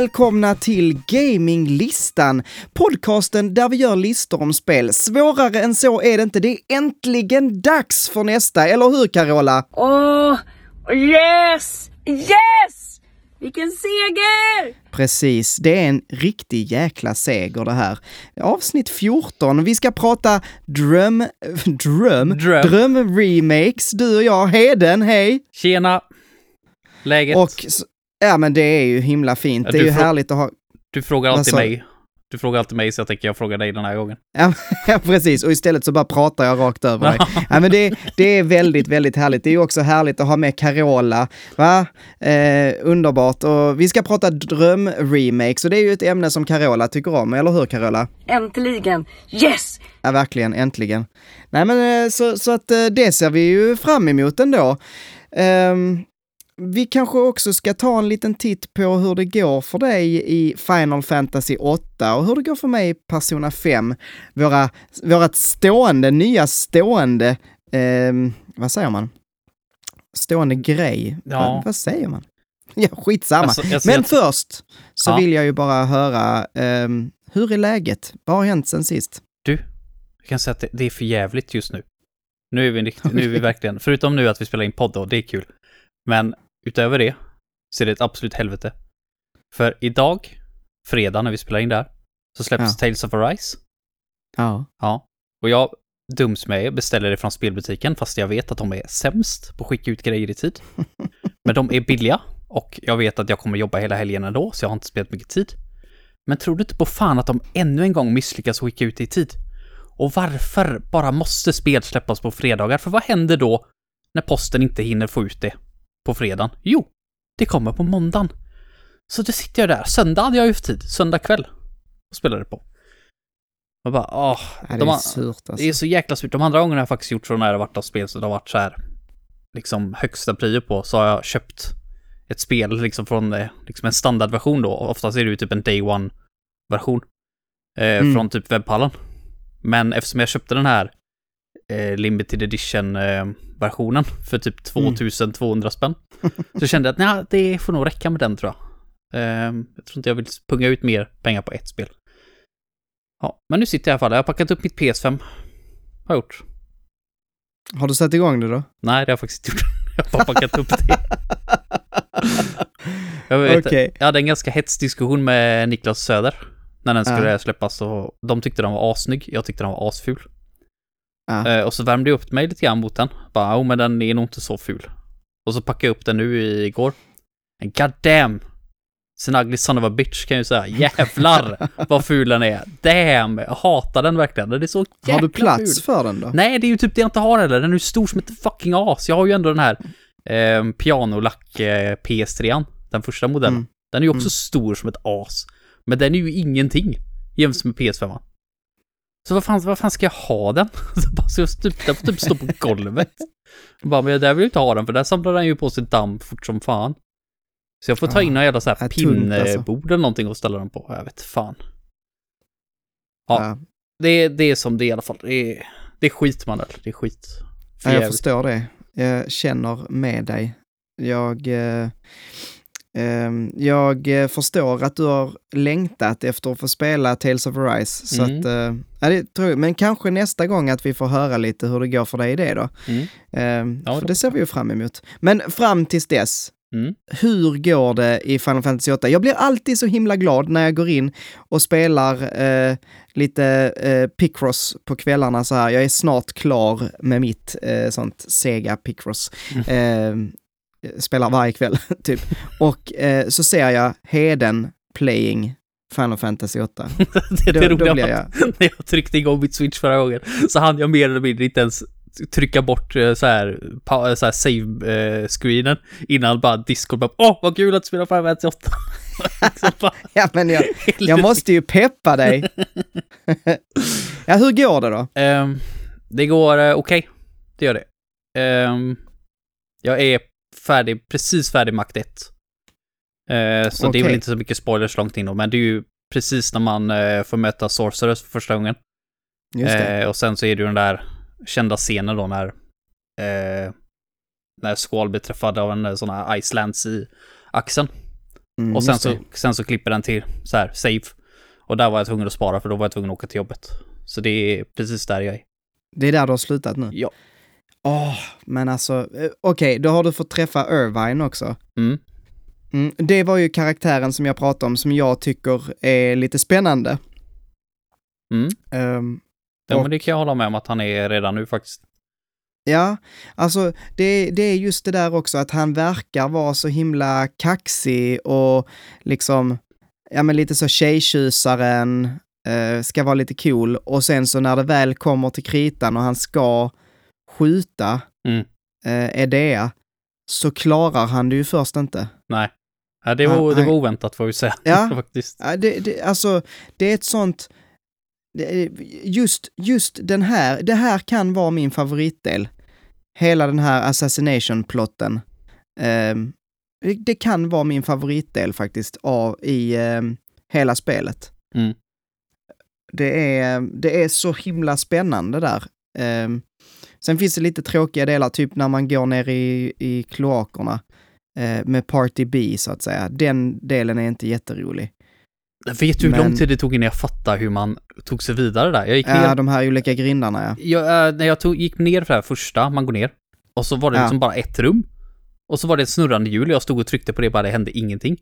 välkomna till Gaminglistan, podcasten där vi gör listor om spel. Svårare än så är det inte, det är äntligen dags för nästa, eller hur Carola? Åh, yes! Yes! Vilken seger! Precis, det är en riktig jäkla seger det här. Avsnitt 14, vi ska prata dröm... Dröm? Dröm. Dröm-remakes, du och jag. Heden, hej! Tjena! Läget? Och, ja men det är ju himla fint. Ja, Det är du ju härligt att ha... du frågar alltid mig. Du frågar alltid mig, så jag tänker jag frågar dig den här gången. Ja, precis. Och istället så bara pratar jag rakt över dig. Ja, men det, det är väldigt, väldigt härligt. Det är ju också härligt att ha med Carola. Va? Eh, underbart. Och vi ska prata drömremakes och det är ju ett ämne som Carola tycker om, eller hur Carola? Äntligen! Yes! Ja, verkligen, äntligen. Nej, men eh, så, så att eh, det ser vi ju fram emot ändå. Ehm, vi kanske också ska ta en liten titt på hur det går för dig i Final Fantasy 8 och hur det går för mig i Persona 5. Våra, vårat stående, nya stående, ehm, vad säger man? Stående grej. Ja. Vad, vad säger man? Ja, skitsamma. Alltså, jag Men först så Ja. vill jag ju bara höra, ehm, hur är läget? Vad har hänt sen sist? Du, jag kan säga att det, det är för jävligt just nu. Nu är vi, nu är vi verkligen, förutom nu att vi spelar in podd då, det är kul. Men utöver det så är det ett absolut helvete. För idag, fredag när vi spelar in där, så släpps Ja. Tales of Arise. Ja. Ja. Och jag dums med beställer det från spelbutiken fast jag vet att de är sämst på att skicka ut grejer i tid. Men de är billiga och jag vet att jag kommer jobba hela helgen ändå så jag har inte spelat mycket tid. Men tror du inte på fan att de ännu en gång misslyckas skicka ut det i tid? Och varför bara måste spel släppas på fredagar? För vad händer då när posten inte hinner få ut det på fredagen? Jo, det kommer på måndagen. Så då sitter jag där. Söndag hade jag ju tid. Söndag kväll. Och spelade på. Och bara, åh. Ja, det de är surt alltså. det är så jäkla surt. De andra gångerna har jag faktiskt gjort så när det varit av spel så det har varit så här liksom högsta prio på så har jag köpt ett spel liksom från eh, liksom en standardversion då. Oftast är det ju typ en day one version. Eh, Mm. Från typ webbhallen. Men eftersom jag köpte den här eh, limited edition eh, för typ 2200 spänn. så kände jag att nej, det får nog räcka med den tror jag. Eh, jag tror inte jag vill punga ut mer pengar på ett spel. Ja, men nu sitter jag i alla fall. Jag har packat upp mitt PS5. Har jag gjort. Har du satt igång det då? Nej, det har jag faktiskt inte gjort. Jag har bara packat upp det. Jag, vet, Okej. jag hade en ganska hets diskussion med Niklas Söder när den skulle Ja. släppas och de tyckte den var assnygg, jag tyckte den var asful. Ja. Eh, och så värmde jag upp mig lite grann mot den. Bara, oh, men den är nog inte så ful. Och så packade jag upp den nu igår. God damn! Sin ugly son of a bitch kan jag ju säga. Jävlar vad ful den är. Damn! Jag hatar den verkligen. Den är så jäkla Har du plats ful. för den då? Nej, det är ju typ det jag inte har heller. Den är ju stor som ett fucking as. Jag har ju ändå den här eh, pianolack eh, PS3, den första modellen. Mm. Den är ju också Mm. stor som ett as. Men den är ju ingenting jämfört med PS5. Så vad fan, vad fan ska jag ha den? Så bara, så jag den får typ stå på golvet. Jag bara, men där vill jag inte ha den för där samlar den ju på sig damm fort som fan. Så jag får ta in någon jävla så är här tungt, alltså. eller någonting och ställa den på. Jag vet fan. Ja. Ja. Det, det är som det är i alla fall. Det är, det är skit Manuel. Det är skit. För Ja, jag förstår det. Jag känner med dig. Jag, eh, jag eh, förstår att du har längtat efter att få spela Tales of Arise. Så Mm. att, eh, ja, det tror jag. Men kanske nästa gång att vi får höra lite hur det går för dig i det då. Mm. Ehm, Ja, för det- ser vi ju fram emot. Men fram tills dess, Mm. hur går det i Final Fantasy 8? Jag blir alltid så himla glad när jag går in och spelar eh, lite eh, Picross på kvällarna så här. Jag är snart klar med mitt eh, sånt Sega Picross. Eh, spelar varje kväll, typ. Och eh, så ser jag Heden playing Final Fantasy 8. det, det då roliga blir jag... när jag tryckte igång mitt switch förra gången så hann jag mer eller mindre inte ens trycka bort eh, så här, pa- så här save-screenen innan bara Discord bara åh vad kul att spela Final Fantasy 8. Så bara, Ja, men jag, jag måste ju peppa dig. ja, hur går det då? Ehm, det går eh, okej. Det gör det. Ehm, jag är färdig, precis färdig med akt 1. Eh, så det är väl inte så mycket spoilers långt in då, men det är ju precis när man eh, får möta Sorcerers för första gången. Eh, och sen så är det ju den där kända scenen då när eh, när Squall blir träffad av en eh, sån här Icelands i axeln. Mm, och sen så, sen så klipper den till så här, save. Och där var jag tvungen att spara för då var jag tvungen att åka till jobbet. Så det är precis där jag är. Det är där du har slutat nu? Ja. Åh, men alltså, eh, okej, då har du fått träffa Irvine också. Mm. Mm, det var ju karaktären som jag pratade om som jag tycker är lite spännande. Mm. Ehm, Ja, Och- men det kan jag hålla med om att han är redan nu faktiskt. ja, alltså det, det är just det där också att han verkar vara så himla kaxig och liksom, ja men lite så tjejtjusaren, eh, ska vara lite cool och sen så när det väl kommer till kritan och han ska skjuta Mm. eh, Edea så klarar han det ju först inte. Nej. Ja, det, Han- var, det han- var oväntat får vi säga. Ja. faktiskt. Ja, det, det, alltså, det är ett sånt... det Just, just den här, det här kan vara min favoritdel. Hela den här assassination-plotten. Ehm, det, det kan vara min favoritdel faktiskt av, i ehm, hela spelet. Mm. Det, är, det är så himla spännande där. Ehm, sen finns det lite tråkiga delar, typ när man går ner i, i kloakerna eh, med Party B, så att säga. Den delen är inte jätterolig. Vet du hur Men- lång tid det tog innan jag fattade hur man tog sig vidare där? Jag gick ner Ja, de här olika grindarna ja. jag, eh, när jag tog, gick ner för det här första, man går ner, och så var det Ja. liksom bara ett rum. Och så var det ett snurrande hjul jag stod och tryckte på det, bara det hände ingenting.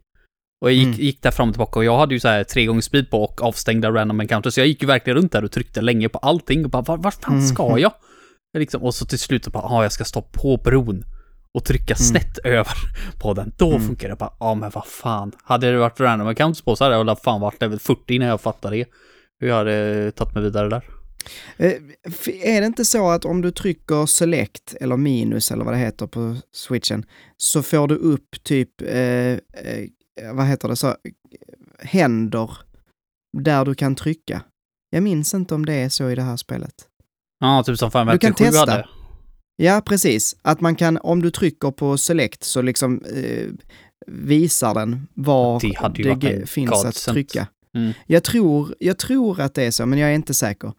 Och jag gick, Mm. gick där fram och tillbaka och jag hade ju så här tre gånger speed på och avstängda random encounters. Så jag gick ju verkligen runt där och tryckte länge på allting och bara, var, vart fan ska Mhm. jag? Liksom, och så till slut så bara, ja, jag ska stå på bron och trycka snett över på den. Då Mm. funkar det bara, ja men vad fan. Hade det varit random accounts på så hade jag väl fan varit level 40 innan jag fattade det. Hur jag hade tagit mig vidare där. Eh, Är det inte så att om du trycker select eller minus eller vad det heter på switchen så får du upp typ, eh, eh, vad heter det, så, händer där du kan trycka? Jag minns inte om det är så i det här spelet. Ja, typ som Final Du kan Fantasy 7 testa. hade. Ja, precis. Att man kan, om du trycker på select så liksom eh, visar den var Det det finns att trycka. Mm. Jag, tror, jag tror att det är så, men jag är inte säker.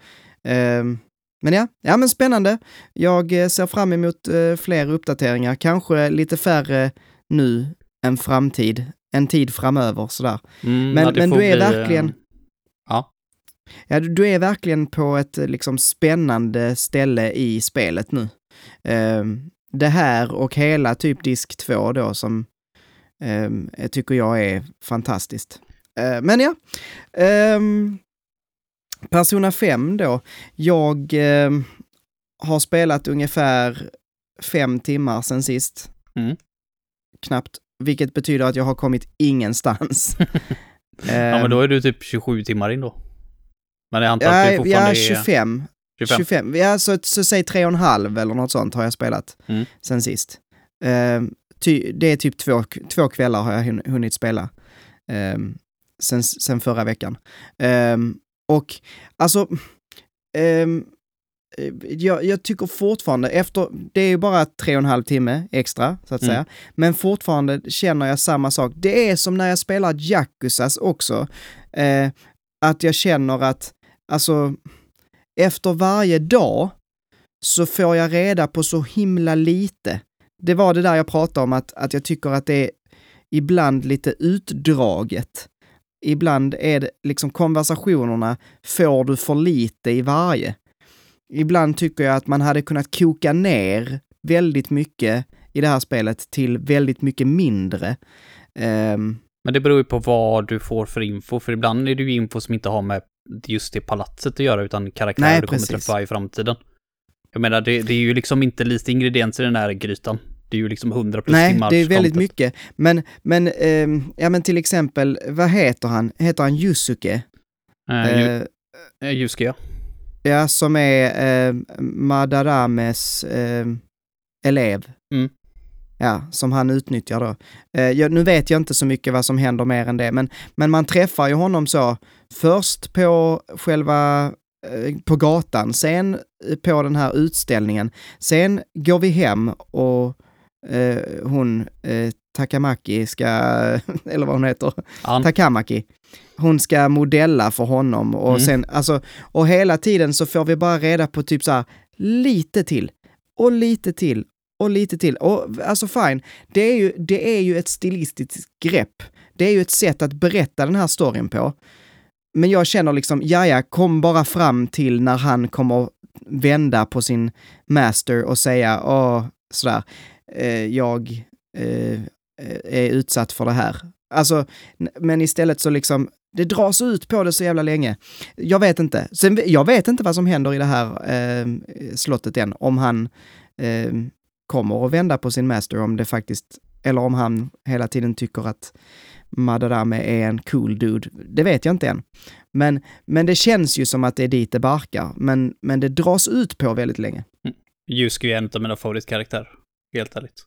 Ehm, men ja, ja men spännande. Jag eh, ser fram emot eh, fler uppdateringar, kanske lite färre nu än framtid, en tid framöver sådär. Mm, Men- men du är bli, eh, verkligen- Ja. Ja, du, är verkligen på ett eh, liksom spännande ställe i spelet nu. Ehm, det här och hela typ disk 2 då som ehm, jag tycker jag är fantastiskt. Eh, men ja, ehm, Persona 5 då. Jag har spelat ungefär fem timmar sen sist. Mm. Knappt, vilket betyder att jag har kommit ingenstans. ja, men då är du typ 27 timmar in då. Men jag antar att det Ja, fortfarande ja, är 25. 25. 25. Ja, så, så säg tre och en halv eller något sånt har jag spelat Mm. sen sist. Ehm, ty, det är typ två, två kvällar har jag hun- hunnit spela um, sen, sen förra veckan. Ehm, och alltså, eh, jag, jag tycker fortfarande, efter, det är ju bara tre och en halv timme extra, så att Mm. säga, men fortfarande känner jag samma sak. Det är som när jag spelar Jakuzas också, eh, att jag känner att, alltså, efter varje dag så får jag reda på så himla lite. Det var det där jag pratade om, att, att jag tycker att det är ibland lite utdraget. Ibland är det liksom konversationerna får du för lite i varje. Ibland tycker jag att man hade kunnat koka ner väldigt mycket i det här spelet till väldigt mycket mindre. Um, Men det beror ju på vad du får för info, för ibland är det ju info som inte har med just det palatset att göra, utan karaktärer Nej, du kommer precis. träffa i framtiden. Jag menar, det, det är ju liksom inte lite ingredienser i den här grytan. Det är ju liksom 100 plus Nej, timmars det är väldigt content. mycket. Men, men, ehm, ja men till exempel, vad heter han? Heter han Yusuke? Eh, ju, Eh, eh, Yusuke, ja. ja, som är eh, Madarames eh, elev. Mm. Ja, som han utnyttjar då. Eh, jag, nu vet jag inte så mycket vad som händer mer än det, men, men man träffar ju honom så först på själva eh, på gatan, sen på den här utställningen. Sen går vi hem och eh, hon, eh, Takamaki, ska, eller vad hon heter, Han, Takamaki. Hon ska modella för honom och Mm. sen, alltså, och hela tiden så får vi bara reda på typ så här, lite till och lite till och lite till. Och alltså fine, det är ju, det är ju ett stilistiskt grepp. det är ju ett sätt att berätta den här storyn på. Men jag känner liksom, ja kom bara fram till när han kommer vända på sin master och säga, åh, sådär, eh, jag eh, är utsatt för det här. Alltså, men istället så liksom, det dras ut på det så jävla länge. Jag vet inte. Sen, jag vet inte vad som händer i det här eh, slottet än, om han eh, kommer att vända på sin master, om det faktiskt, eller om han hela tiden tycker att Madarame är en cool dude. Det vet jag inte än. Men, men det känns ju som att det är dit det barkar, men, men det dras ut på väldigt länge. Yusuke är en av mina favoritkaraktärer, helt ärligt.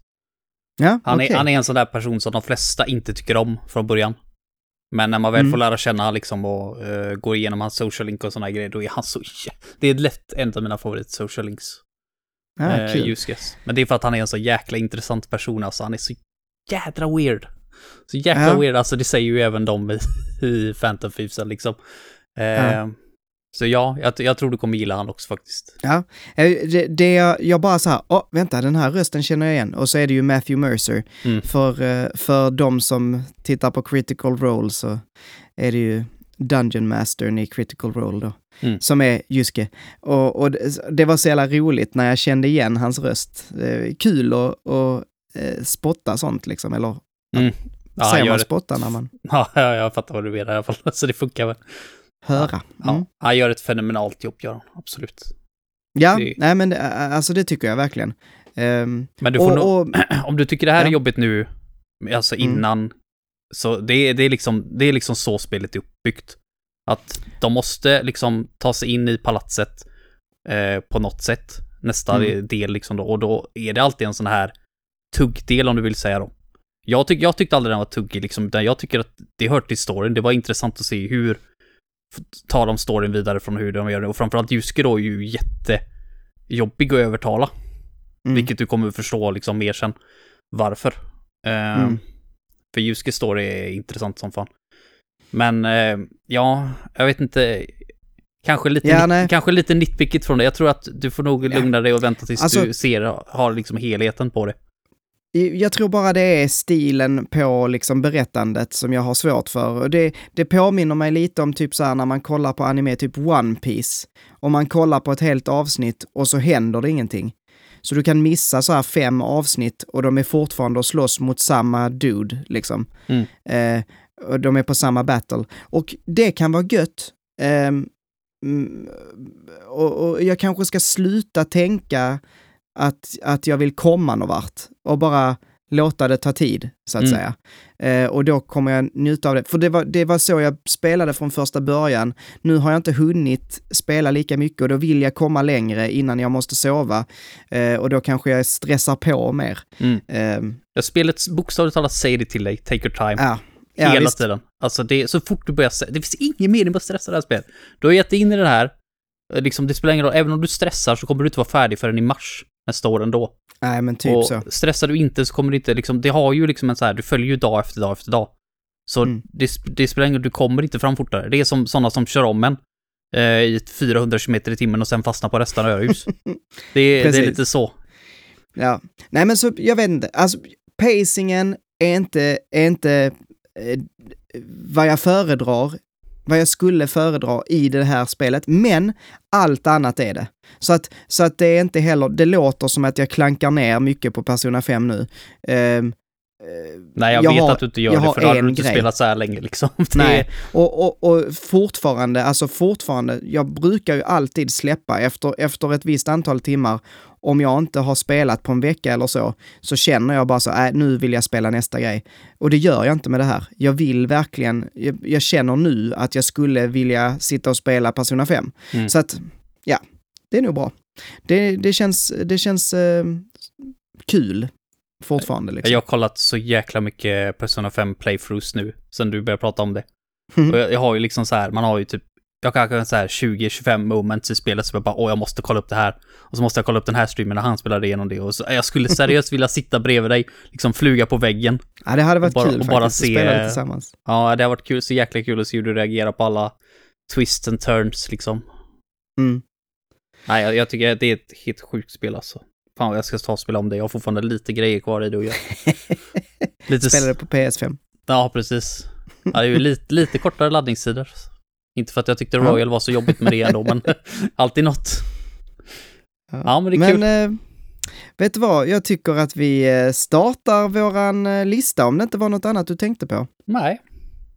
Ja, Han, okej. är, han är en sån där person som de flesta inte tycker om från början. Men när man väl Mm. får lära känna liksom och uh, går igenom hans social link och såna grejer, då är han så... Det är lätt en av mina favorit social links. Ja, eh. Yuskes. Men det är för att han är en så jäkla intressant person, alltså. Han är så jädra weird. Så jäkla Ja. weird, alltså det säger ju även de i, i Phantom Thiefsen liksom. Eh, Ja. Så ja, jag, jag tror du kommer gilla han också faktiskt. Ja, eh, det, det jag, jag bara så här, åh, vänta, den här rösten känner jag igen. Och så är det ju Matthew Mercer. Mm. För, eh, för de som tittar på Critical Role så är det ju Dungeon Mastern i Critical Role då, Mm. som är Jyske. Och, och det, var så jävla roligt när jag kände igen hans röst. Eh, kul att eh, spotta sånt liksom, eller Mm. Ja, säger man spotta när man ja, ja, jag fattar vad du menar i alla fall. Så det funkar väl. höra. Ja, Mm. han gör ett fenomenalt jobb, gör han. Absolut. Ja, Det- nej men det, alltså det tycker jag verkligen. Ehm, Men du får och, och, om du tycker det här är Ja. jobbigt nu, alltså Mm. innan, så det, är- det, är liksom, det är liksom så spelet är uppbyggt. Att de måste liksom ta sig in i palatset eh, på något sätt, nästa Mm. del liksom då, och då är det alltid en sån här tuggdel om du vill säga då. Jag, tyck, jag tyckte aldrig den var tuggig liksom, utan jag tycker att det hör till storyn. Det var intressant att se hur tar de storyn vidare från hur de gör det. Och framförallt Yusuke då är ju jättejobbig att övertala. mm. Vilket du kommer att förstå liksom mer sen varför. Eh, Mm. För Yuskes story är intressant som fan. Men eh, ja, jag vet inte. Kanske lite, Ja, nit- kanske lite nitpickigt från det. Jag tror att du får nog lugna dig och vänta tills Alltså- du ser, har liksom helheten på det. Jag tror bara det är stilen på liksom berättandet som jag har svårt för. Och det, det påminner mig lite om typ så här när man kollar på anime, typ One Piece. Om man kollar på ett helt avsnitt och så händer det ingenting. Så du kan missa så här fem avsnitt och de är fortfarande att slåss mot samma dude, liksom. Mm. Eh, och de är på samma battle. Och det kan vara gött. Mm, och, och jag kanske ska sluta tänka att, att jag vill komma någon vart och bara låta det ta tid, så att Mm. säga. Eh, och då kommer jag njuta av det. För det var, det var så jag spelade från första början. Nu har jag inte hunnit spela lika mycket och då vill jag komma längre innan jag måste sova. Eh, och då kanske jag stressar på mer. Mm. Eh, Spelet bokstavligt talat säger det till dig, take your time. ja, ja, hela visst. tiden. Alltså det, så fort du börjar, det finns ingen mening med att stressa det här spelet. Du har gett dig in i det här, eh, liksom det spelar ingen roll, även om du stressar så kommer du inte vara färdig förrän i mars nästa år ändå. Nej, men typ och så. stressar du inte så kommer det inte liksom, det har ju liksom en så här, du följer ju dag efter dag efter dag. Så Mm. det, det spelar ingen roll, du kommer inte fram fortare. Det är som sådana som kör om en eh, i 400 km i timmen och sen fastnar på resten av öhus. det, är- det är lite så. Ja. Nej, men så, jag vet inte. Alltså, pacingen är inte, är inte eh, vad jag föredrar, vad jag skulle föredra i det här spelet, men allt annat är det. Så att, så att det är inte heller, det låter som att jag klankar ner mycket på Persona 5 nu. Eh, Nej, jag, Jag vet har- att du inte gör det, för då hade du inte grej. spelat så här länge liksom. Nej, och, och, och fortfarande, alltså fortfarande, jag brukar ju alltid släppa efter, efter ett visst antal timmar, om jag inte har spelat på en vecka eller så, så känner jag bara så, äh, nu vill jag spela nästa grej. Och det gör jag inte med det här. Jag vill verkligen, jag, jag känner nu att jag skulle vilja sitta och spela Persona 5. Mm. Så att, ja, det är nog bra. Det, det känns, det känns eh, kul fortfarande liksom. Jag har kollat så jäkla mycket Persona 5 playthroughs nu, sen du började prata om det. Mhm. Och jag, jag har ju liksom så här, man har ju typ, jag kanske har så här 20-25 moments i spelet som jag bara, åh jag måste kolla upp det här. Och så måste jag kolla upp den här streamen när han spelade igenom det. Och så, jag skulle seriöst vilja sitta bredvid dig, liksom fluga på väggen. Ja, det hade varit bara- kul och bara faktiskt, se- spela det tillsammans. Ja, det har varit kul, så jäkla kul att se hur du reagerar på alla twists and turns liksom. Mm. Nej, jag, jag tycker det är ett helt sjukt spel alltså. Fan jag ska ta och spela om det. Jag har fortfarande lite grejer kvar i det att göra. Lite, s- Spelade på PS5. Ja, precis. Ja, det är ju lite, lite kortare laddningstider. Inte för att jag tyckte Ja. Royal var så jobbigt med det ändå, men alltid något. Ja, men det är Men kul. eh, vet du vad, jag tycker att vi eh, startar våran eh, lista om det inte var något annat du tänkte på. Nej,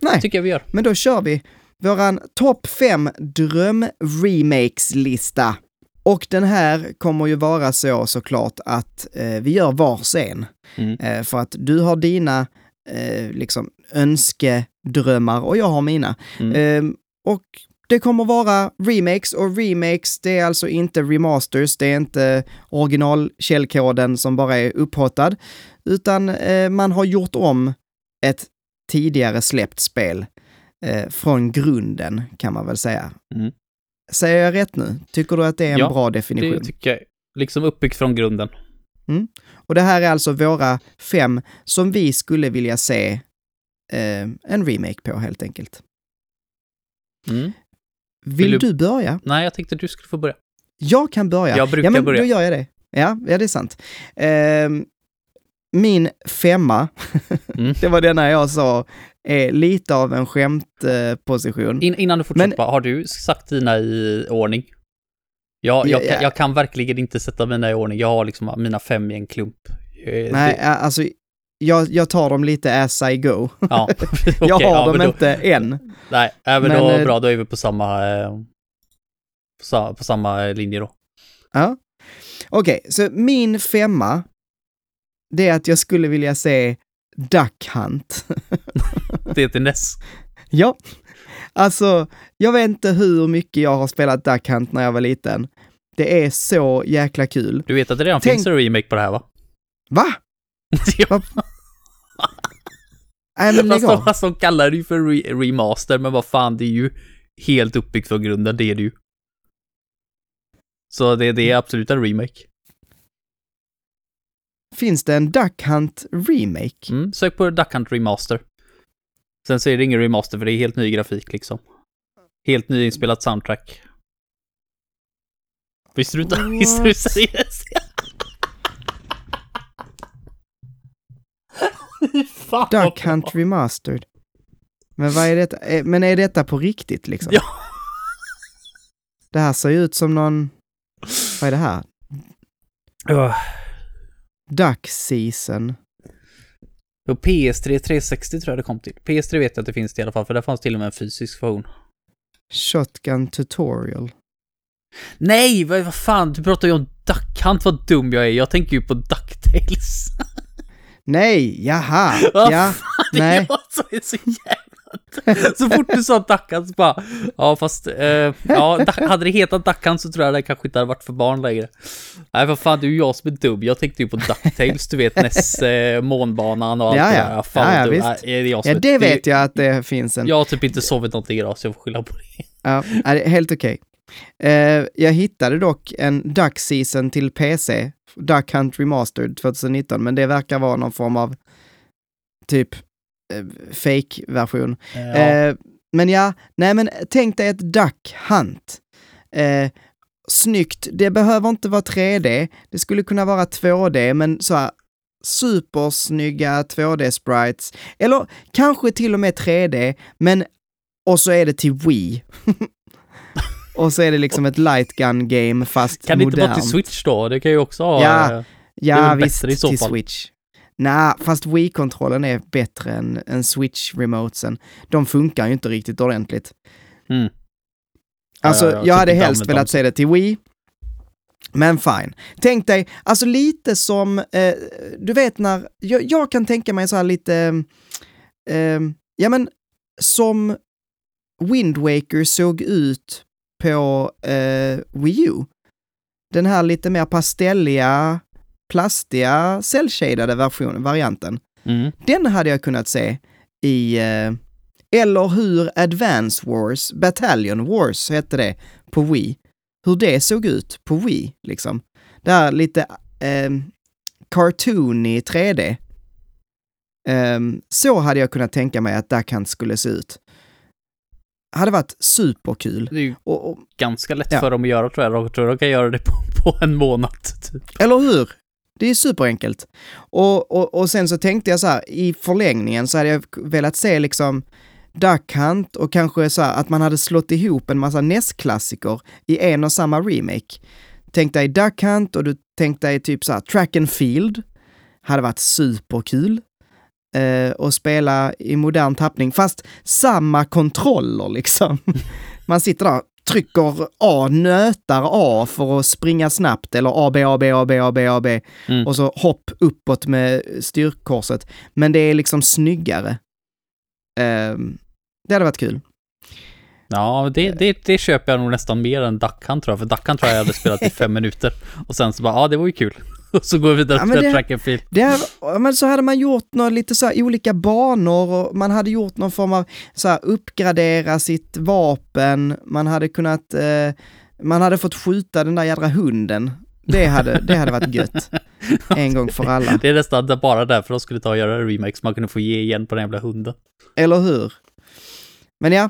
Nej, tycker jag vi gör. men då kör vi våran topp 5 dröm-remakes-lista. Och den här kommer ju vara så såklart att eh, vi gör vars en. Mm. Eh, för att du har dina eh, liksom önskedrömmar och jag har mina. Mm. Ehm, och det kommer vara remakes och remakes, det är alltså inte remasters, det är inte originalkällkoden som bara är upphottad, utan eh, man har gjort om ett tidigare släppt spel eh, från grunden, kan man väl säga. Mm. Säger jag rätt nu? Tycker du att det är en Ja, bra Det definition? tycker jag. Liksom uppbyggt från grunden. Och det här är alltså våra fem som vi skulle vilja se eh, en remake på helt enkelt. Mm. Vill, Vill du- du börja? Nej, jag tänkte du skulle få börja. Jag kan börja. Jag brukar ja, men börja. Då gör jag det. Ja, ja det är sant. Ehm, min femma, Mm. det var denna jag sa, är lite av en skämtposition. In, innan du fortsätter, Men- har du sagt dina i ordning? Jag, jag, Ja, kan, ja. jag kan verkligen inte sätta mina i ordning. Jag har liksom mina fem i en klump. Eh, Nej, det- ä- alltså jag, jag tar dem lite as I go. Ja, jag okej, har ja, dem då- inte än. Nej, äh, men, Men, då eh, bra, då är vi på samma, eh, på, på samma linje då. Ja. Okej, så min femma, det är att jag skulle vilja se Duck Hunt. Det till Ness. ja, alltså jag vet inte hur mycket jag har spelat Duck Hunt när jag var liten. Det är så jäkla kul. Du vet att det redan Tänk- finns en remake på det här va? Va? ja, Nej men lägg de, av. fast de kallar det ju för re remaster, men vad fan, det är ju helt uppbyggt från grunden, det är det ju. Så det, det är absolut en remake. Finns det en Duck Hunt remake? Mm, sök på Duck Hunt Remaster. Sen så är det ingen remaster för det är helt ny grafik liksom. Helt nyinspelat soundtrack. Visste du inte? Visste du seriöst? Fan Duck. Hunt Remastered. Men vad är detta? Eh, Men är detta på riktigt liksom? Ja. Det här ser ju ut som någon... Vad är det här? Öh. Duck Season. Och PS3 360 tror jag det kom till. PS3 vet jag att det finns det i alla fall, för där fanns till och med en fysisk version. Shotgun Tutorial. Nej, vad, vad fan, du pratar ju om Duck Hunt, vad dum jag är. Jag tänker ju på DuckTales. Nej, jaha, Vad ja, Det är nej. jag som är så jävla... Så fort du sa Duckan så bara, ja fast, eh, ja, hade det hetat Duckan så tror jag det kanske inte hade varit för barn längre. Nej vad fan, det är ju jag som är dum. Jag tänkte ju på DuckTales, du vet, Ness, eh, månbanan och allt Ja, det ja. där. Fan, Ja, ja, dum. visst. Är det jag som Ja, är- det vet jag att det finns en. Jag har typ inte sovit någonting idag så jag får skylla på det. Ja, det är helt okej. Eh, jag hittade dock en Duck Season till PC, Duck Hunt Remastered 2019, men det verkar vara någon form av typ fake-version. Ja. Eh, men ja, nej men tänk dig ett Duck Hunt. Eh, snyggt, det behöver inte vara 3D, det skulle kunna vara 2D, men så här supersnygga 2D-sprites. Eller kanske till och med 3D, men och så är det till Wii. och så är det liksom ett light gun game fast kan det inte modernt. vara till Switch då? Det kan ju också ha... Ja. eh, Ja, visst, till fall. Switch. Nej, fast Wii-kontrollen är bättre än, än Switch-remotesen. De funkar ju inte riktigt ordentligt. Mm. Alltså, Ja, ja, ja, jag typ hade helst velat se det till Wii. Men fine. Tänk dig, alltså lite som, eh, du vet när, jag, jag kan tänka mig så här lite, eh, ja men som Wind Waker såg ut på eh, Wii U. Den här lite mer pastelliga, plastiga, cell-shadade versionen, varianten. Mm. Den hade jag kunnat se i, eh, eller hur Advance Wars, Battalion Wars hette det på Wii. Hur det såg ut på Wii, liksom. Det här lite eh, cartoony 3D. Ehm, så hade jag kunnat tänka mig att Duck Hunt skulle se ut. Hade varit superkul. Det är ju Och, och, ganska lätt Ja. för dem att göra tror jag. Jag tror de kan göra det på, på en månad. Typ. eller hur? Det är superenkelt. Och, och, och sen så tänkte jag så här, i förlängningen så hade jag velat se liksom Duck Hunt och kanske så här att man hade slått ihop en massa NES-klassiker i en och samma remake. Tänk dig Duck Hunt och du tänkte dig typ så här Track and Field. Hade varit superkul. Eh, och spela i modern tappning, fast samma kontroller liksom. Man sitter där, trycker A, nötar A för att springa snabbt eller A, B, A, B, A, B, A, B, A, B. Mm. Och så hopp uppåt med styrkorset. Men det är liksom snyggare. Eh, det hade varit kul. Ja, det, det, det köper jag nog nästan mer än Duck Hunt tror jag, för Duck Hunt tror jag jag hade spelat i fem minuter. Och sen så bara, ja det var ju kul. Och så går vi vidare Ja, till det- track and field. Det här, ja, men så hade man gjort något, lite så här olika banor och man hade gjort någon form av så här uppgradera sitt vapen, man hade kunnat, eh, man hade fått skjuta den där jädra hunden. Det hade, det hade varit gött. En gång för alla. Det är nästan bara därför de skulle ta och göra en remake, så man kunde få ge igen på den jävla hunden. Eller hur? Men ja,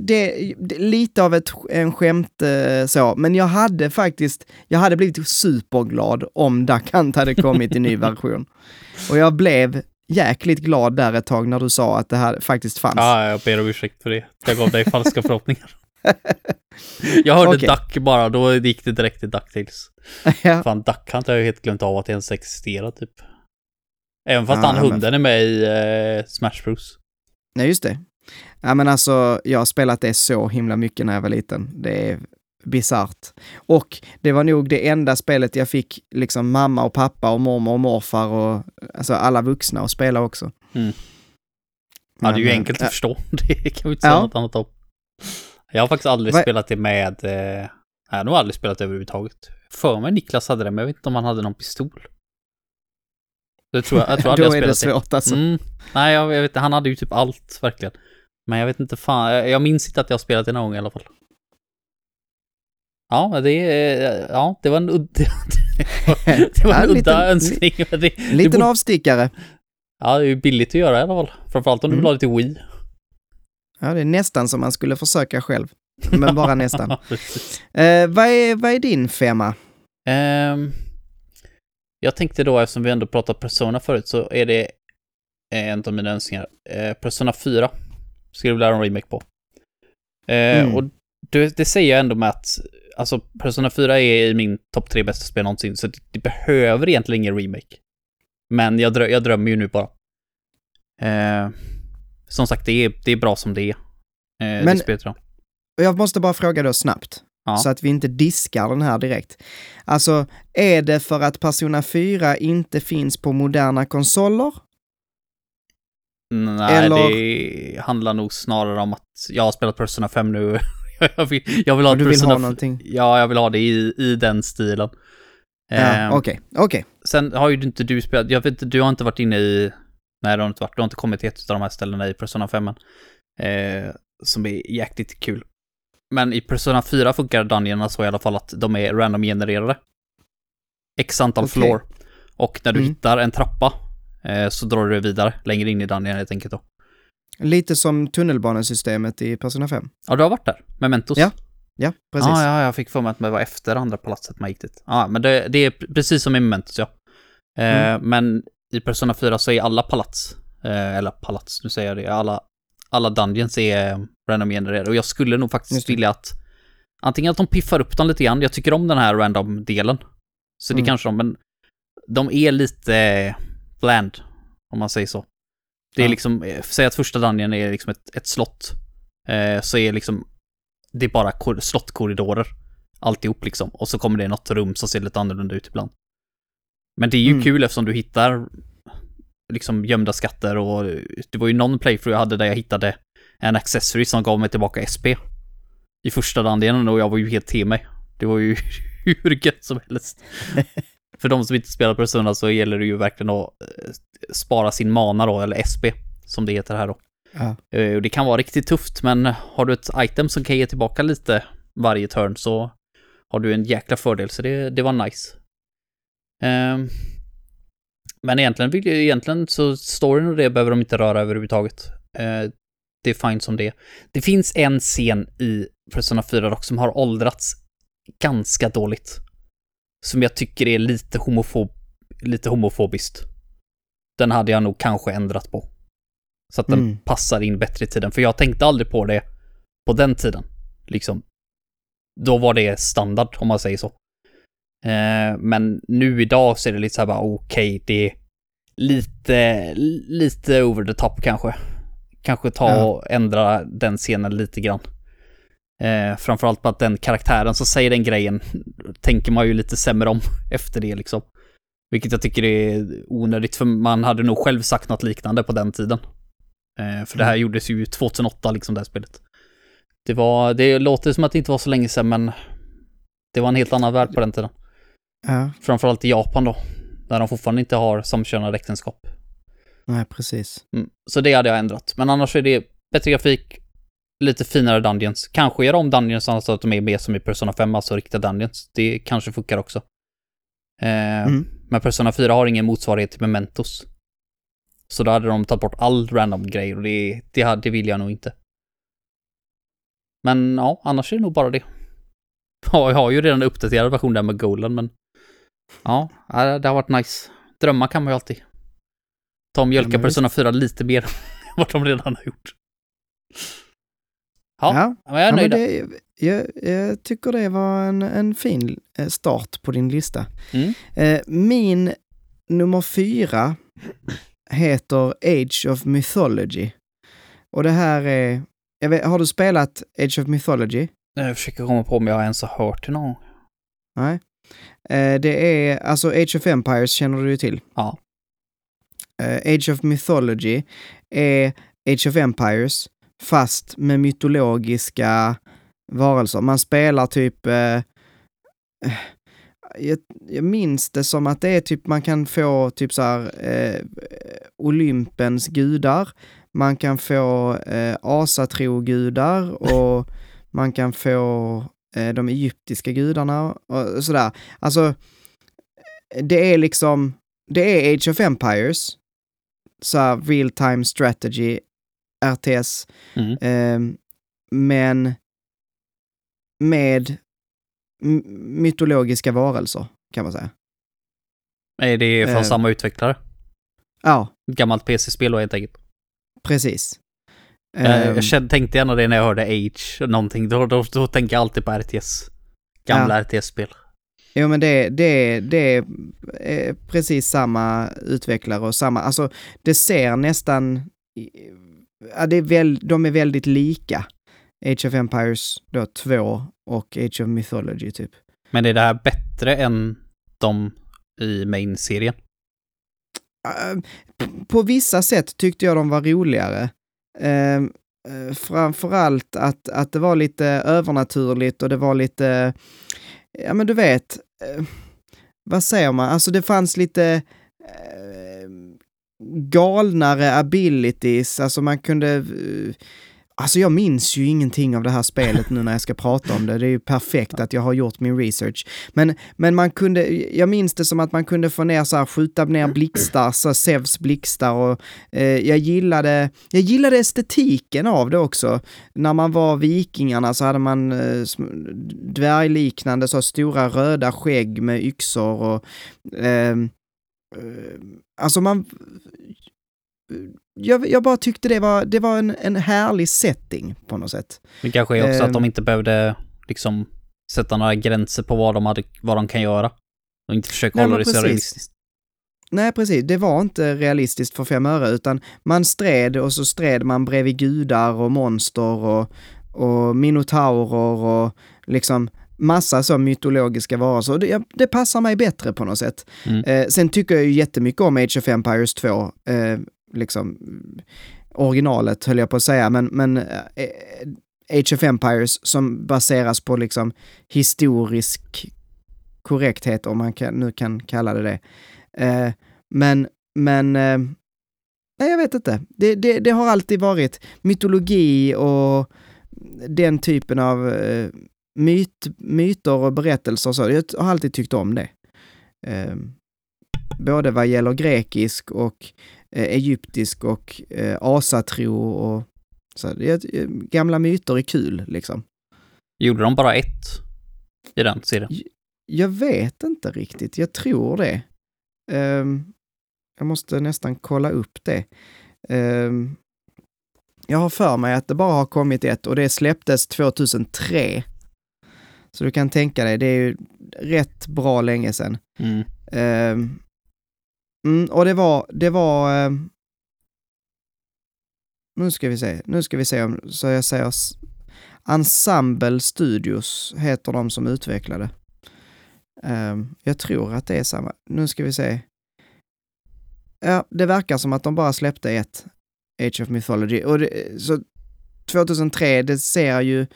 det, det, lite av ett, en skämt eh, så, men jag hade faktiskt, jag hade blivit superglad om Duck Hunt hade kommit i ny version. Och jag blev jäkligt glad där ett tag när du sa att det här faktiskt fanns. Ja, jag ber om ursäkt för det. Jag gav dig falska förhoppningar. Jag hörde Okej. Duck bara, då gick det direkt till DuckTales. ja. Fan, Duck Hunt har jag helt glömt av att det ens existerar typ. Även fast Ja, han men- hunden är med i eh, Smash Bros. Nej, just det. Ja, men alltså, jag har spelat det så himla mycket när jag var liten. Det är bisarrt. Och det var nog det enda spelet jag fick liksom mamma och pappa och mormor och morfar och alltså alla vuxna att spela också. Mm. Ja, det är ju Men, enkelt att förstå. Det kan vi inte säga Ja. något annat om. Jag har faktiskt aldrig Vad- spelat det med... Eh, nej, jag har nog aldrig spelat det överhuvudtaget. För mig Niklas hade det, men jag vet inte om han hade någon pistol. Det tror jag, jag tror aldrig Då jag är det spelat svårt alltså. Mm. Nej, jag, jag vet inte, han hade ju typ allt, verkligen. Men jag vet inte fan, jag, minns inte att jag har spelat det någon gång i alla fall. Ja, det, ja, det var en udda, det var en udda liten- önskning. Det, En liten det borde, avstickare. ja, det är ju billigt att göra i alla fall. Framförallt om du vill Mm. ha lite Wii. Ja, det är nästan som man skulle försöka själv. Men bara nästan. Eh, vad, är, vad är din femma? Ehm, jag tänkte då, eftersom vi ändå pratat Persona förut, så är det en av mina önskningar. Eh, Persona 4 skulle jag vilja göra en remake på. Eh, Mm. Och det, det säger jag ändå med att, alltså Persona 4 är i min topp tre bästa spel någonsin, så det, det behöver egentligen ingen remake. Men jag, drö, jag drömmer ju nu bara. Eh, som sagt, det är, det är bra som det är. Eh, Men- det jag måste bara fråga då snabbt. Ja. Så att vi inte diskar den här direkt. Alltså, är det för att Persona 4 inte finns på moderna konsoler? Nej, Eller- det handlar nog snarare om att jag har spelat Persona 5 nu. jag, vill, jag vill ha du vill Persona ha f- någonting? Ja, jag vill ha det i, i den stilen. Ja, Ehm, okej, okej. Sen har ju inte du spelat, jag vet inte, du har inte varit inne i, nej du har inte varit, du har inte kommit till ett av de här ställena i Persona 5 än. Eh, som är jäkligt kul. Men i Persona 4 funkar dungeonerna så i alla fall att de är random genererade. X antal Okej. floor. Och när du Mm. hittar en trappa så drar du vidare längre in i dungeon helt enkelt då. Lite som tunnelbanesystemet i Persona 5. Ja, du har varit där med Mentos. Ja, Ja, precis. Ja, ja, jag fick för mig att det var efter andra palatset man gick dit. Ja, men det, det är precis som i Mementos, ja. Eh, Mm. Men i Persona 4 så är alla palats, eh, eller palats, nu säger jag det, alla, alla dungeons är eh, random genererade. Och jag skulle nog faktiskt vilja att antingen att de piffar upp dem lite grann, jag tycker om den här random-delen. Så det Mm. kanske de, men de är lite eh, bland, om man säger så. Det är Ja. liksom, eh, säg att första dungeon är liksom ett, ett slott, eh, så är liksom, det är bara kor- slottkorridorer. Alltihop liksom. Och så kommer det något rum som ser lite annorlunda ut ibland. Men det är ju Mm. kul eftersom du hittar liksom gömda skatter och det var ju någon playthrough jag hade där jag hittade en accessory som gav mig tillbaka SP. I första dungeonen och jag var ju helt till mig. Det var ju hur gött som helst. För de som inte spelar Persona så gäller det ju verkligen att eh, spara sin mana då, eller SP, som det heter här då. Ja. Eh, Och det kan vara riktigt tufft, men har du ett item som kan ge tillbaka lite varje turn så har du en jäkla fördel, så det, det var nice. Ehm, men egentligen, vill egentligen så storyn och det behöver de inte röra överhuvudtaget. Eh, det är fine som det är. Det finns en scen i Persona 4 dock som har åldrats ganska dåligt. Som jag tycker är lite homofob, lite homofobiskt. Den hade jag nog kanske ändrat på. Så att den Mm. passar in bättre i tiden. För jag tänkte aldrig på det på den tiden. Liksom. Då var det standard, om man säger så. Eh, men nu idag så är det lite så här bara, okej, det är lite, lite over the top kanske. Kanske ta Ja. och ändra den scenen lite grann. Eh, framförallt på att den karaktären som säger den grejen tänker man ju lite sämre om efter det liksom. Vilket jag tycker är onödigt, för man hade nog själv sagt något liknande på den tiden. Eh, för det här gjordes ju 2008, liksom det här spelet. Det var, det låter som att det inte var så länge sedan, men det var en helt annan värld på den tiden. Ja, Framförallt i Japan då, där de fortfarande inte har samkönade äktenskap. nej precis. Mm. Så det hade jag ändrat. Men annars är det bättre grafik, lite finare dungeons. Kanske göra om dungeons så att de är mer som i Persona 5, alltså riktiga dungeons. Det kanske funkar också. Eh, Mm. Men Persona 4 har ingen motsvarighet till Mementos. Så då hade de tagit bort all random grejer och det, det, det vill jag nog inte. Men ja, annars är det nog bara det. Ja, jag har ju redan uppdaterad version där med Golan, men ja, ja, det har varit nice. Drömmar kan man ju alltid. Ta och mjölka Ja. Persona 4 lite mer än vad de redan har gjort. Ja, Ja, jag är Ja, nöjd. det, jag, jag tycker det var en, en fin eh, start på din lista. Mm. Eh, min nummer fyra heter Age of Mythology. Och det här är, vet, har du spelat Age of Mythology? Jag försöker komma på om jag ens har hört det någon gång. Nej. Eh, det är, alltså Age of Empires känner du ju till. Ja. Age of Mythology är Age of Empires fast med mytologiska varelser. Man spelar typ... Eh, eh, jag, jag minns det som att det är typ man kan få typ så här eh, Olympens gudar. Man kan få eh, asatrogudar och man kan få eh, de egyptiska gudarna och sådär. Alltså, det är liksom, det är Age of Empires, så här real time strategy, RTS, Mm. eh, men med mytologiska varelser, kan man säga. Är det från Eh. samma utvecklare? Ja, Gammalt PC-spel då helt enkelt. precis. Eh, Ehm, jag kände, tänkte gärna det när jag hörde Age, någonting. Då, då, då tänker jag alltid på RTS. Gamla RTS-spel. Jo men det, det, det är precis samma utvecklare och samma, alltså det ser nästan, ja, det är väl, de är väldigt lika. Age of Empires då 2 och Age of Mythology typ. Men är det här bättre än de i main-serien? P- på vissa sätt tyckte jag de var roligare. Eh, eh, framförallt att, att det var lite övernaturligt och det var lite, ja men du vet, eh, vad säger man, alltså det fanns lite eh, galnare abilities, alltså man kunde eh, Alltså jag minns ju ingenting av det här spelet nu när jag ska prata om det. Det är ju perfekt att jag har gjort min research. Men, men man kunde, jag minns det som att man kunde få ner så här, skjuta ner blixtar, så Zeus blixtar och eh, jag gillade, jag gillade estetiken av det också. När man var vikingarna så hade man eh, dvärgliknande så stora röda skägg med yxor och eh, alltså man jag, jag bara tyckte det var, det var en, en härlig setting på något sätt. Det kanske är också Ehm. att de inte behövde liksom sätta några gränser på vad de, hade, vad de kan göra. Och inte försöka Nej, hålla det så realistiskt. Nej, precis. Det var inte realistiskt för fem öre, utan man stred och så stred man bredvid gudar och monster och, och minotaurer och liksom massa så mytologiska varelser. Det, det passar mig bättre på något sätt. Mm. Eh, sen tycker jag ju jättemycket om Age of Empires 2, eh, liksom originalet höll jag på att säga, men, men eh, Age of Empires som baseras på liksom historisk korrekthet, om man kan, nu kan kalla det det. Eh, men, men, eh, nej jag vet inte. Det, det, det har alltid varit mytologi och den typen av eh, myt, myter och berättelser och så. Jag har alltid tyckt om det. Eh, både vad gäller grekisk och eh, egyptisk och eh, asatro och så. Det, eh, gamla myter är kul liksom. Gjorde de bara ett i den serien? Jag vet inte riktigt, jag tror det. Ehm, jag måste nästan kolla upp det. Ehm, jag har för mig att det bara har kommit ett och det släpptes 2003. Så du kan tänka dig, det är ju rätt bra länge sedan. Mm. Ehm, mm, och det var, det var... ehm, nu ska vi se, nu ska vi se om, så jag säger Ensemble Studios heter de som utvecklade. Ehm, jag tror att det är samma. Nu ska vi se. Ja, det verkar som att de bara släppte ett Age of Mythology. Och det, så 2003, det ser ju,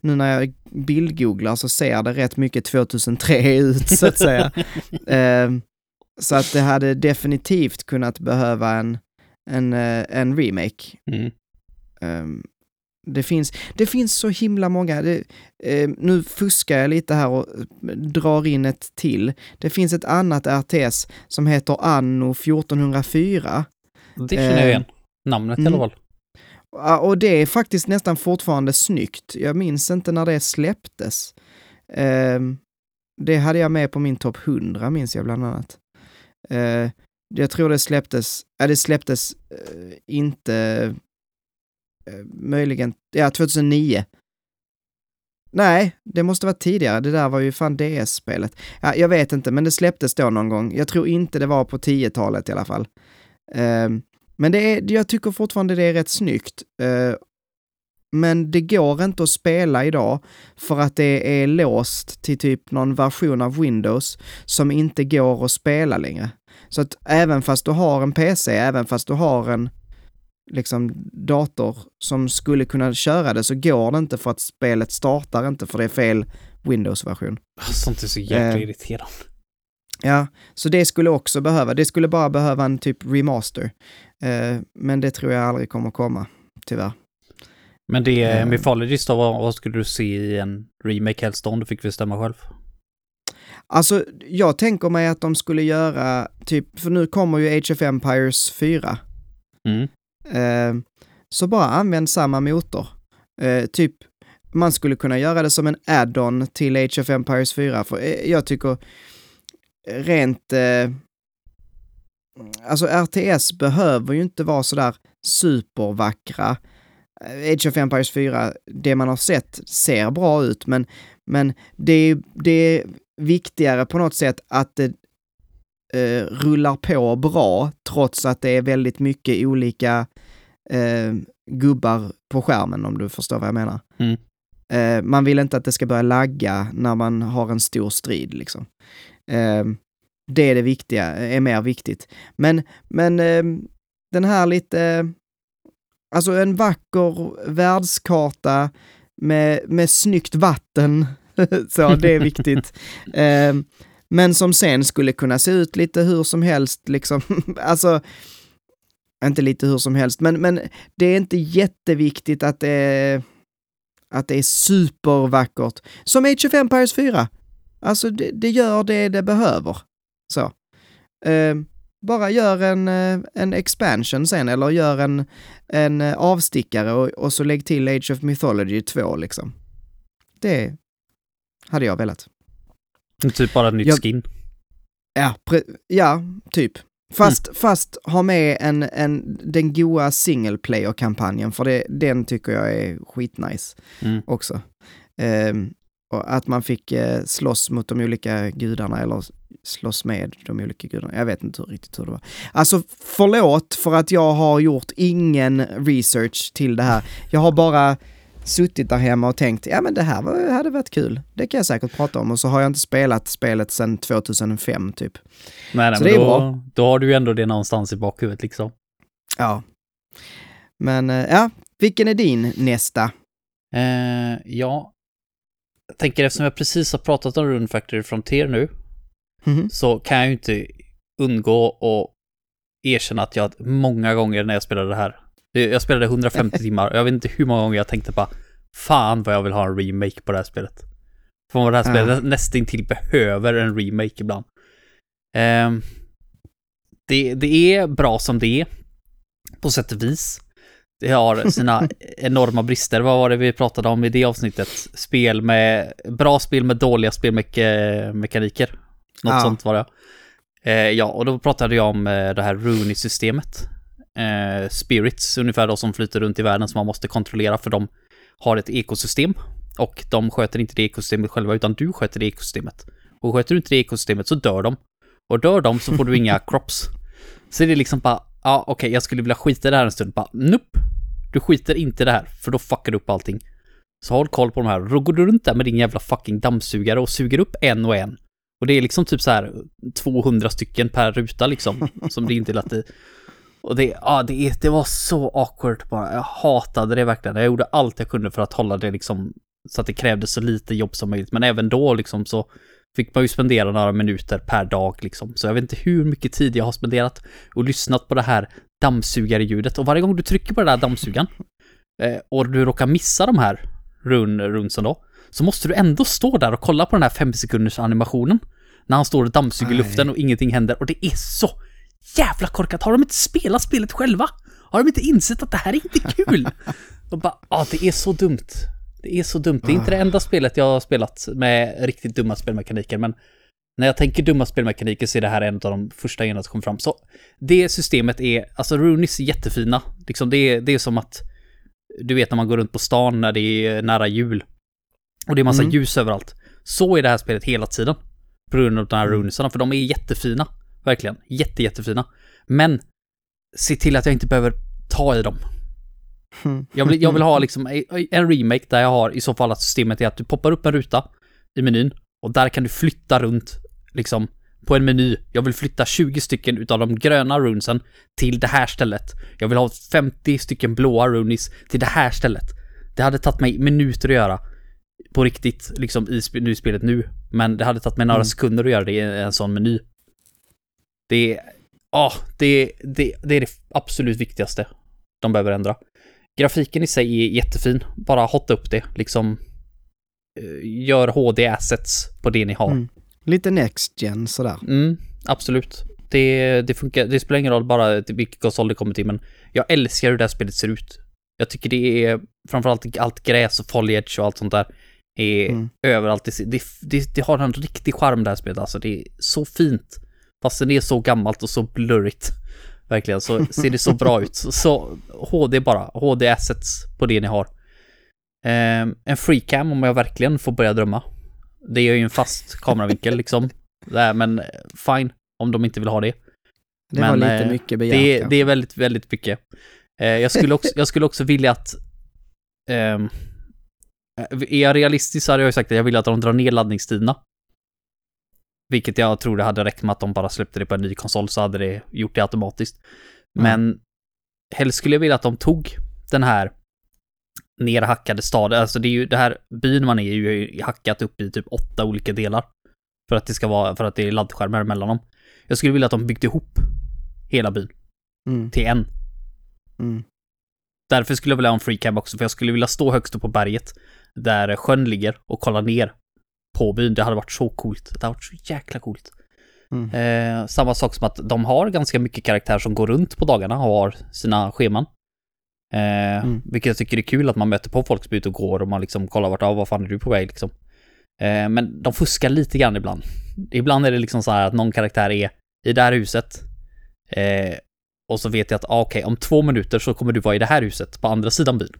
nu när jag bildgooglar så ser det rätt mycket 2003 ut så att säga. Ehm, så att det hade definitivt kunnat behöva en, en, eh, en remake. Mm. Ehm, det, finns, det finns så himla många. Det, eh, nu fuskar jag lite här och eh, drar in ett till. Det finns ett annat RTS som heter Anno 1404. Det känner jag Eh, igen. Namnet i mm. alla fall. Och det är faktiskt nästan fortfarande snyggt. Jag minns inte när det släpptes. Ehm, det hade jag med på min topp 100, minns jag bland annat. Ehm, jag tror det släpptes, ja det släpptes eh, inte, eh, möjligen, ja 2009. Nej, det måste vara tidigare. Det där var ju fan DS-spelet. Ja, jag vet inte, men det släpptes då någon gång. Jag tror inte det var på 10-talet i alla fall. Ehm, men det är, jag tycker fortfarande det är rätt snyggt. Eh, men det går inte att spela idag för att det är låst till typ någon version av Windows som inte går att spela längre. Så att även fast du har en PC, även fast du har en liksom dator som skulle kunna köra det så går det inte för att spelet startar inte för det är fel Windows-version. Sånt är så jäkla Eh. irriterande. Ja, så det skulle också behöva, det skulle bara behöva en typ remaster. Eh, men det tror jag aldrig kommer komma, tyvärr. Men det eh. med Mythologist då, vad, skulle du se i en remake helst om du fick bestämma själv? Alltså, jag tänker mig att de skulle göra, typ, för nu kommer ju Age of Empires 4. Mm. Eh, så bara använd samma motor. Eh, typ, man skulle kunna göra det som en add-on till Age of Empires 4, för eh, jag tycker rent... Eh, alltså RTS behöver ju inte vara sådär supervackra. Eh, Age of Empires 4, det man har sett ser bra ut, men, men det, är- det är viktigare på något sätt att det eh, rullar på bra, trots att det är väldigt mycket olika eh, gubbar på skärmen, om du förstår vad jag menar. Mm. Eh, man vill inte att det ska börja lagga när man har en stor strid, liksom. Det är det viktiga, är mer viktigt. Men, men eh, den här lite, alltså en vacker världskarta med, med snyggt vatten, så det är viktigt. Eh, men som sen skulle kunna se ut lite hur som helst, liksom. alltså, inte lite hur som helst, men, men det är inte jätteviktigt att det är, att det är supervackert. Som Age of Empires 4. Alltså, det, det gör det det behöver. Så. Eh, bara gör en, eh, en expansion sen, eller gör en, en eh, avstickare och, och så lägg till Age of Mythology 2, liksom. Det hade jag velat. Typ bara ett nytt Jag- skin. Ja, ja typ. Fast, fast ha med en, en, den goa single player-kampanjen, för det, den tycker jag är skitnice Mm. också. Ehm, och att man fick eh, slåss mot de olika gudarna eller slåss med de olika gudarna. Jag vet inte hur, riktigt hur det var. Alltså förlåt för att jag har gjort ingen research till det här. Jag har bara suttit där hemma och tänkt, ja men det här var, hade varit kul. Det kan jag säkert prata om och så har jag inte spelat spelet sedan 2005 typ. Nej, nej, Så men det är då, bra. då har du ju ändå det någonstans i bakhuvudet liksom. Ja. Men eh, ja, vilken är din nästa? Eh, ja, jag tänker eftersom jag precis har pratat om Rune Factory Frontier nu, Mhm. så kan jag ju inte undgå att erkänna att jag många gånger när jag spelade det här, jag spelade 150 timmar, och jag vet inte hur många gånger jag tänkte bara, fan vad jag vill ha en remake på det här spelet. För det här spelet Ja. nästintill behöver en remake ibland. Ehm, det, det är bra som det är, på sätt och vis. Det har sina enorma brister. Vad var det vi pratade om i det avsnittet? Spel med, bra spel med dåliga spelmekaniker. Något Ja. sånt var det. Eh, ja, och då pratade jag om eh, det här Rooney-systemet. Eh, spirits, ungefär då som flyter runt i världen som man måste kontrollera för de har ett ekosystem. Och de sköter inte det ekosystemet själva, utan du sköter det ekosystemet. Och sköter du inte det ekosystemet så dör de. Och dör de så får du inga crops. Så det är liksom bara, ja okej, okay, jag skulle vilja skita i det här en stund. Bara, nope. Du skiter inte i det här, för då fuckar du upp allting. Så håll koll på de här. Då går du runt där med din jävla fucking dammsugare och suger upp en och en. Och det är liksom typ så här 200 stycken per ruta liksom, som det inte är i. Och det, ja, det, det var så awkward bara. Jag hatade det verkligen. Jag gjorde allt jag kunde för att hålla det liksom så att det krävdes så lite jobb som möjligt. Men även då liksom så fick man ju spendera några minuter per dag liksom. Så jag vet inte hur mycket tid jag har spenderat och lyssnat på det här dammsugarljudet. Och varje gång du trycker på den där dammsugaren eh, och du råkar missa de här run, runsen då, så måste du ändå stå där och kolla på den här fem sekunders animationen. När han står och dammsuger luften och ingenting händer. Och det är så jävla korkat. Har de inte spelat spelet själva? Har de inte insett att det här är inte kul? De bara, ja ah, det är så dumt. Det är så dumt. Det är inte det enda spelet jag har spelat med riktigt dumma spelmekaniker, men när jag tänker dumma spelmekaniker så är det här en av de första grejerna som kommer fram. Så det systemet är, alltså Runis är jättefina. Liksom det, är, det är som att, du vet när man går runt på stan när det är nära jul. Och det är massa mm. ljus överallt. Så är det här spelet hela tiden. På grund av de här mm. runisarna, för de är jättefina. Verkligen. Jätte, jättefina. Men, se till att jag inte behöver ta i dem. Jag vill, jag vill ha liksom en remake där jag har i så fall att systemet är att du poppar upp en ruta i menyn och där kan du flytta runt liksom på en meny. Jag vill flytta 20 stycken utav de gröna runesen till det här stället. Jag vill ha 50 stycken blåa runis till det här stället. Det hade tagit mig minuter att göra på riktigt liksom i sp spelet nu. Men det hade tagit mig några mm. sekunder att göra det i en sån meny. Det är, ja, oh, det, det, det är det absolut viktigaste de behöver ändra. Grafiken i sig är jättefin. Bara hotta upp det, liksom. Eh, gör HD-assets på det ni har. Mm. Lite Next Gen sådär. Mm, absolut. Det, det funkar, det spelar ingen roll bara vilken konsol det kommer till, men jag älskar hur det här spelet ser ut. Jag tycker det är, framförallt allt gräs och foliage och allt sånt där, är mm. överallt. Det, det, det, det, har en riktig charm det här spelet alltså. Det är så fint. Fastän det är så gammalt och så blurrigt. Verkligen, så ser det så bra ut. Så HD bara, HD assets på det ni har. Eh, en freecam om jag verkligen får börja drömma. Det är ju en fast kameravinkel liksom. Där, men fine, om de inte vill ha det. Det men, var lite eh, mycket begärt. Det, det, är väldigt, väldigt mycket. Eh, jag, skulle också, jag skulle också vilja att... Ehm, är jag realistisk så hade jag sagt att jag vill att de drar ner laddningstiderna. Vilket jag tror det hade räckt med att de bara släppte det på en ny konsol så hade det gjort det automatiskt. Men mm. helst skulle jag vilja att de tog den här nerhackade staden, alltså det är ju det här byn man är ju hackat upp i typ åtta olika delar. För att det ska vara, för att det är laddskärmar mellan dem. Jag skulle vilja att de byggde ihop hela byn. Mm. Till en. Mm. Därför skulle jag vilja ha en freecam också, för jag skulle vilja stå högst upp på berget där sjön ligger och kolla ner på byn. Det hade varit så coolt. Det hade varit så jäkla coolt. Mm. Eh, samma sak som att de har ganska mycket karaktärer som går runt på dagarna och har sina scheman. Eh, mm. Vilket jag tycker är kul att man möter på folk som är ute och går och man liksom kollar vart, ah, vad fan är du på väg liksom. Eh, men de fuskar lite grann ibland. Ibland är det liksom så här att någon karaktär är i det här huset. Eh, och så vet jag att, ah, okej, okay, om två minuter så kommer du vara i det här huset på andra sidan byn.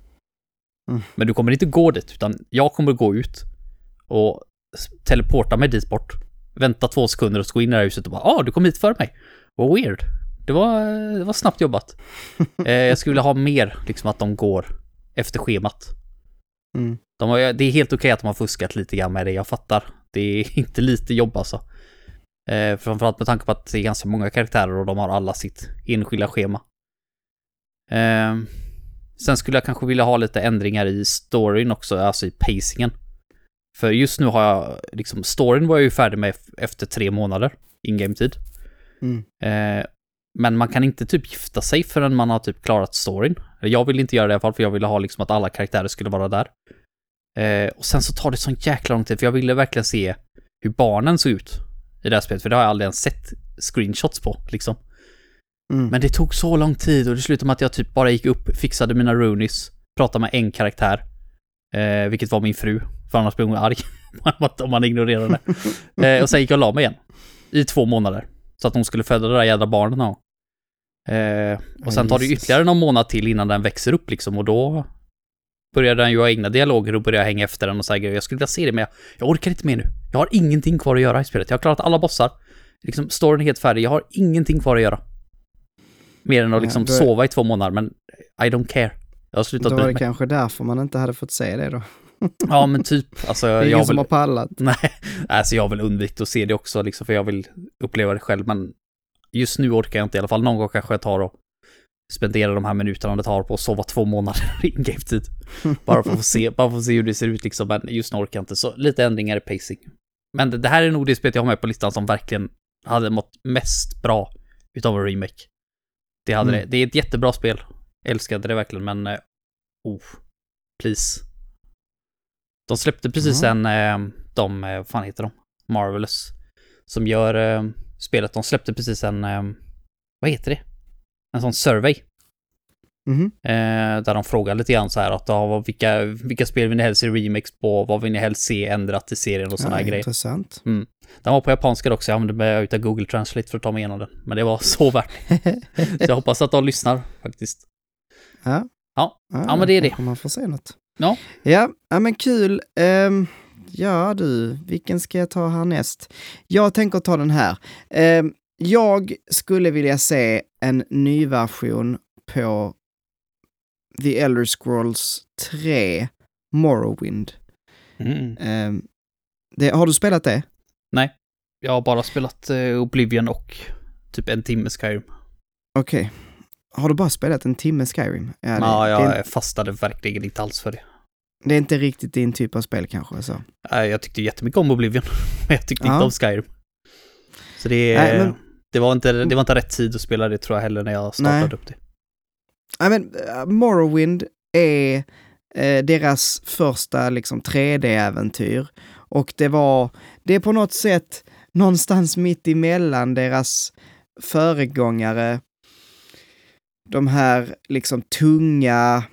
Mm. Men du kommer inte gå dit, utan jag kommer gå ut och teleporta mig dit bort. Vänta två sekunder och så gå in i det här huset och bara ah, du kom hit före mig. Vad weird. Det var, det var snabbt jobbat. eh, jag skulle vilja ha mer, liksom att de går efter schemat. Mm. De har, det är helt okej okay att de har fuskat lite grann med det, jag fattar. Det är inte lite jobb alltså. Eh, framförallt med tanke på att det är ganska många karaktärer och de har alla sitt enskilda schema. Eh, sen skulle jag kanske vilja ha lite ändringar i storyn också, alltså i pacingen. För just nu har jag, liksom, storyn var jag ju färdig med efter tre månader, in-game-tid. Mm. Eh, men man kan inte typ gifta sig förrän man har typ klarat storyn. Jag vill inte göra det i alla fall, för jag ville ha liksom att alla karaktärer skulle vara där. Eh, och sen så tar det sån jäkla lång tid, för jag ville verkligen se hur barnen såg ut i det här spelet, för det har jag aldrig ens sett screenshots på, liksom. Mm. Men det tog så lång tid och det slutade med att jag typ bara gick upp, fixade mina runies, pratade med en karaktär, eh, vilket var min fru, för annars blir hon arg om man ignorerar det. Eh, och sen gick jag och la mig igen. I två månader. Så att hon skulle föda det där jädra barnet någon. Eh, och sen tar det ytterligare någon månad till innan den växer upp liksom och då börjar den ju ha egna dialoger och börjar hänga efter den och säga Jag skulle vilja se det men jag, jag orkar inte mer nu. Jag har ingenting kvar att göra i spelet. Jag har klarat alla bossar. Liksom, storyn är helt färdig. Jag har ingenting kvar att göra. Mer än att liksom är- sova i två månader, men I don't care. Jag har slutat Då var det kanske därför man inte hade fått se det då. Ja, men typ. Alltså, Det är jag ingen har som har pallat. Nej, alltså jag har väl undvikit att se det också, liksom, för jag vill uppleva det själv, men just nu orkar jag inte i alla fall. Någon gång kanske jag tar och spenderar de här minuterna det tar på att sova två månader i in-game-tid. Bara för att få se, bara för att se hur det ser ut liksom, men just nu orkar jag inte. Så lite ändringar i pacing. Men det, det här är nog det spelet jag har med på listan som verkligen hade mått mest bra utav en remake. Det hade Mm. det. Det är ett jättebra spel. Älskade det verkligen, men... eh, Oh, please. De släppte precis Ja. en, eh, de, eh, vad fan heter de? Marvelous. Som gör eh, spelet, de släppte precis en, eh, vad heter det? En sån survey. Mhm. Eh, där de frågar lite grann så här att ja, vilka, vilka spel vill ni helst se remakes på? Vad vill ni helst se ändrat i serien och sådana Ja, här grejer. intressant. Den var på japanska också, jag använde mig utav Google Translate för att ta mig igenom den. Men det var så värt Så jag hoppas att de lyssnar faktiskt. Ja. Ja. Ja, men det är det. Man får se något. Ja. Ja, ja men kul. Ehm, ja du, vilken ska jag ta härnäst? Jag tänker ta den här. Ehm, jag skulle vilja se en ny version på The Elder Scrolls 3 Morrowind. Mm. Ehm, det, har du spelat det? Nej, jag har bara spelat eh, Oblivion och typ en timme Skyrim. Okej. Har du bara spelat en timme Skyrim? Ja, det, Ja, jag det, fastade verkligen inte alls för det. det är inte riktigt din typ av spel kanske. Så. Nej, Jag tyckte jättemycket om Oblivion, men jag tyckte Ja. inte om Skyrim. Så det, Nej, men- det, var inte, det var inte rätt tid att spela det tror jag heller när jag startade Nej. upp det. Ja, men, eh, Morrowind är eh, deras första liksom 3D-äventyr. Och det var, det är på något sätt någonstans mitt emellan deras föregångare, de här liksom tunga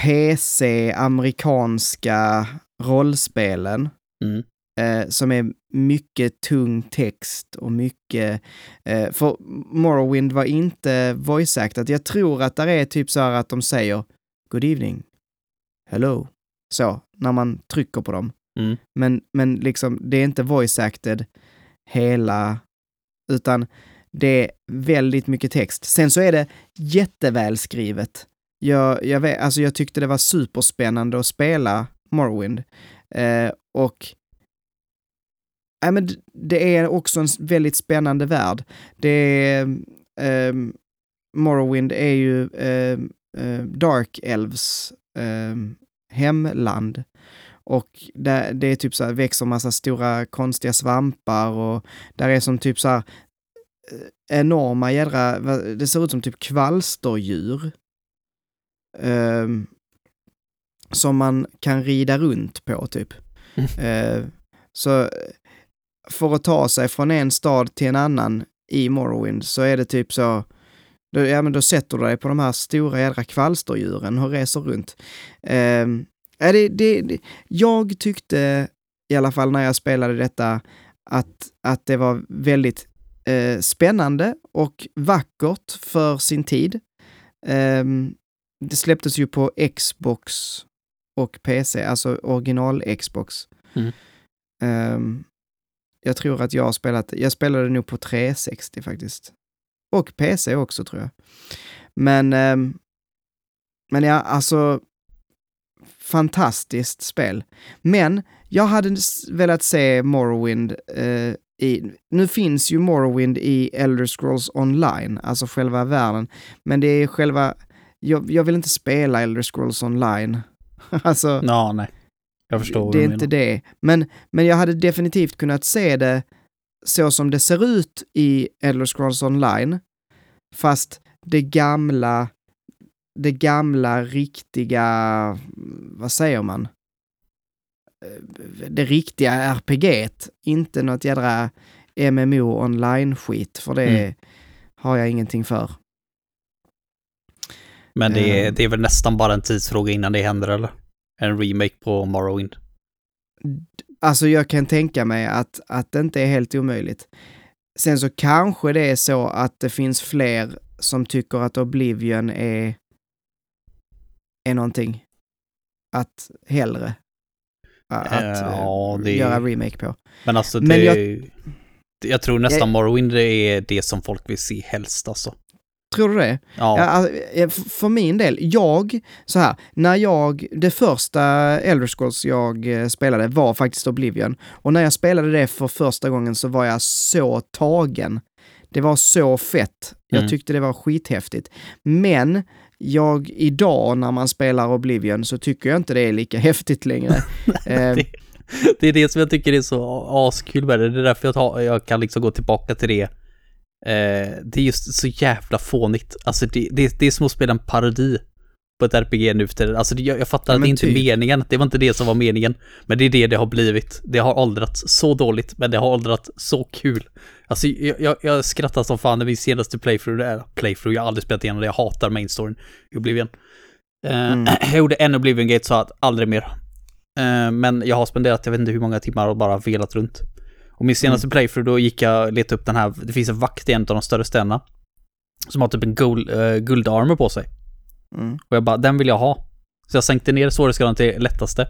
PC-amerikanska rollspelen Mm. eh, som är mycket tung text och mycket... Eh, för Morrowind var inte voice actat. Jag tror att där är typ så här att de säger Good evening, hello, så, när man trycker på dem. Mm. Men, men liksom, det är inte voice acted hela, utan det är väldigt mycket text. Sen så är det jättevälskrivet. Jag, jag, vet, alltså jag tyckte det var superspännande att spela Morrowind. Eh, och äh, men det är också en väldigt spännande värld. Det är, eh, Morrowind är ju eh, Dark Elves ehm, hemland. Och där, det är typ så här, växer massa stora konstiga svampar och där är som typ så här enorma jädra, det ser ut som typ kvalsterdjur. Ehm, som man kan rida runt på typ. Eh, så eh, för att ta sig från en stad till en annan i Morrowind så är det typ så, då, ja men då sätter du dig på de här stora jädra kvalsterdjuren och reser runt. Eh, det, det, det, jag tyckte i alla fall när jag spelade detta att, att det var väldigt eh, spännande och vackert för sin tid. Ehm, det släpptes ju på Xbox och PC, alltså original Xbox. Mm. Ehm, jag tror att jag har spelat, jag spelade nog på 360 faktiskt. Och PC också tror jag. Men, ehm, men ja, alltså fantastiskt spel. Men jag hade velat se Morrowind eh, i, nu finns ju Morrowind i Elder Scrolls Online, alltså själva världen, men det är själva, jag, jag vill inte spela Elder Scrolls Online. alltså, Ja, nej. Jag förstår det är inte det. Men, men jag hade definitivt kunnat se det så som det ser ut i Elder Scrolls Online, fast det gamla, det gamla riktiga, vad säger man? Eh, Det riktiga RPG't, inte något jädra MMO online-skit, för det Mm. har jag ingenting för. Men det är, Ehm. det är väl nästan bara en tidsfråga innan det händer, eller? En remake på Morrowind. Alltså jag kan tänka mig att, att det inte är helt omöjligt. sen så kanske det är så att det finns fler som tycker att Oblivion är, är någonting att hellre att eh, ja, det- göra remake på. Men alltså det... Men jag- jag, tror nästan Jag- Morrowind är det som folk vill se helst alltså. Tror du det? Ja. Ja, alltså, eh, för min del, jag, så här, när jag, det första Elder Scrolls jag spelade var faktiskt Oblivion. Och när jag spelade det för första gången så var jag så tagen. Det var så fett. Jag Mm. tyckte det var skithäftigt. Men jag idag när man spelar Oblivion så tycker jag inte det är lika häftigt längre. Eh, det, det är det som jag tycker är så askul med det. Det är därför jag, tar, jag kan liksom gå tillbaka till det. Eh, det är just så jävla fånigt. Alltså det, det, det är som att spela en parodi på ett RPG nu för tiden. Alltså det, jag, jag fattar Ja, att det men inte är typ. meningen. Det var inte det som var meningen. Men det är det det har blivit. Det har åldrats så dåligt, men det har åldrats så kul. Alltså jag, jag, jag skrattar som fan när min senaste playthrough, det är playthrough, jag har aldrig spelat igenom det, jag hatar main storyn i Oblivion. Eh, Mm. Jag gjorde en Oblivion Gate så att aldrig mer. Eh, Men jag har spenderat, jag vet inte hur många timmar och bara velat runt. Och min senaste playthrough då gick jag och letade upp den här, det finns en vakt i en av de större städerna. Som har typ en guld, uh, guldarmor på sig. mm. Och jag bara, den vill jag ha. Så jag sänkte ner svårighetsgraden till lättaste.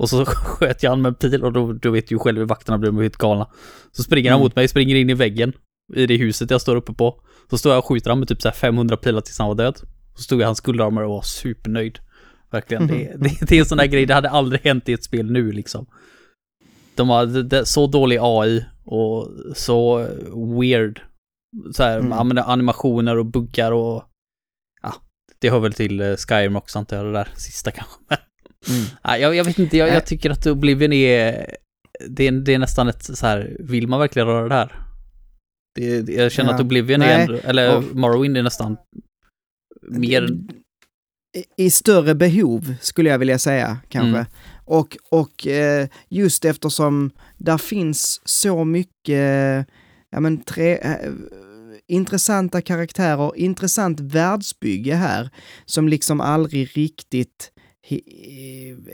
Och så sköt jag han med en pil och då, då vet du ju själv hur vakterna blir helt galna. Så springer han Mm. mot mig, springer in i väggen. I det huset jag står uppe på. Så står jag och skjuter han med typ så här 500 pilar tills han var död. Så stod jag i hans guldarmor och var supernöjd. Verkligen. Det, det, det är en sån där grej, det hade aldrig hänt i ett spel nu liksom. De har så dålig AI och så weird. Så här, Mm. animationer och buggar och ja, det hör väl till eh, Skyrim också antar jag, det där sista kanske. Mm. nej, jag, jag vet inte, jag, jag tycker att Oblivion är, det är, det är nästan ett så här, vill man verkligen röra det här? Det, det, jag känner Ja. att Oblivion Nej. är, ändå, eller Och- Morrowind är nästan mer, I- I större behov, skulle jag vilja säga, kanske. Mm. Och, och eh, just eftersom där finns så mycket, ja men tre, eh, intressanta karaktärer, intressant världsbygge här, som liksom aldrig riktigt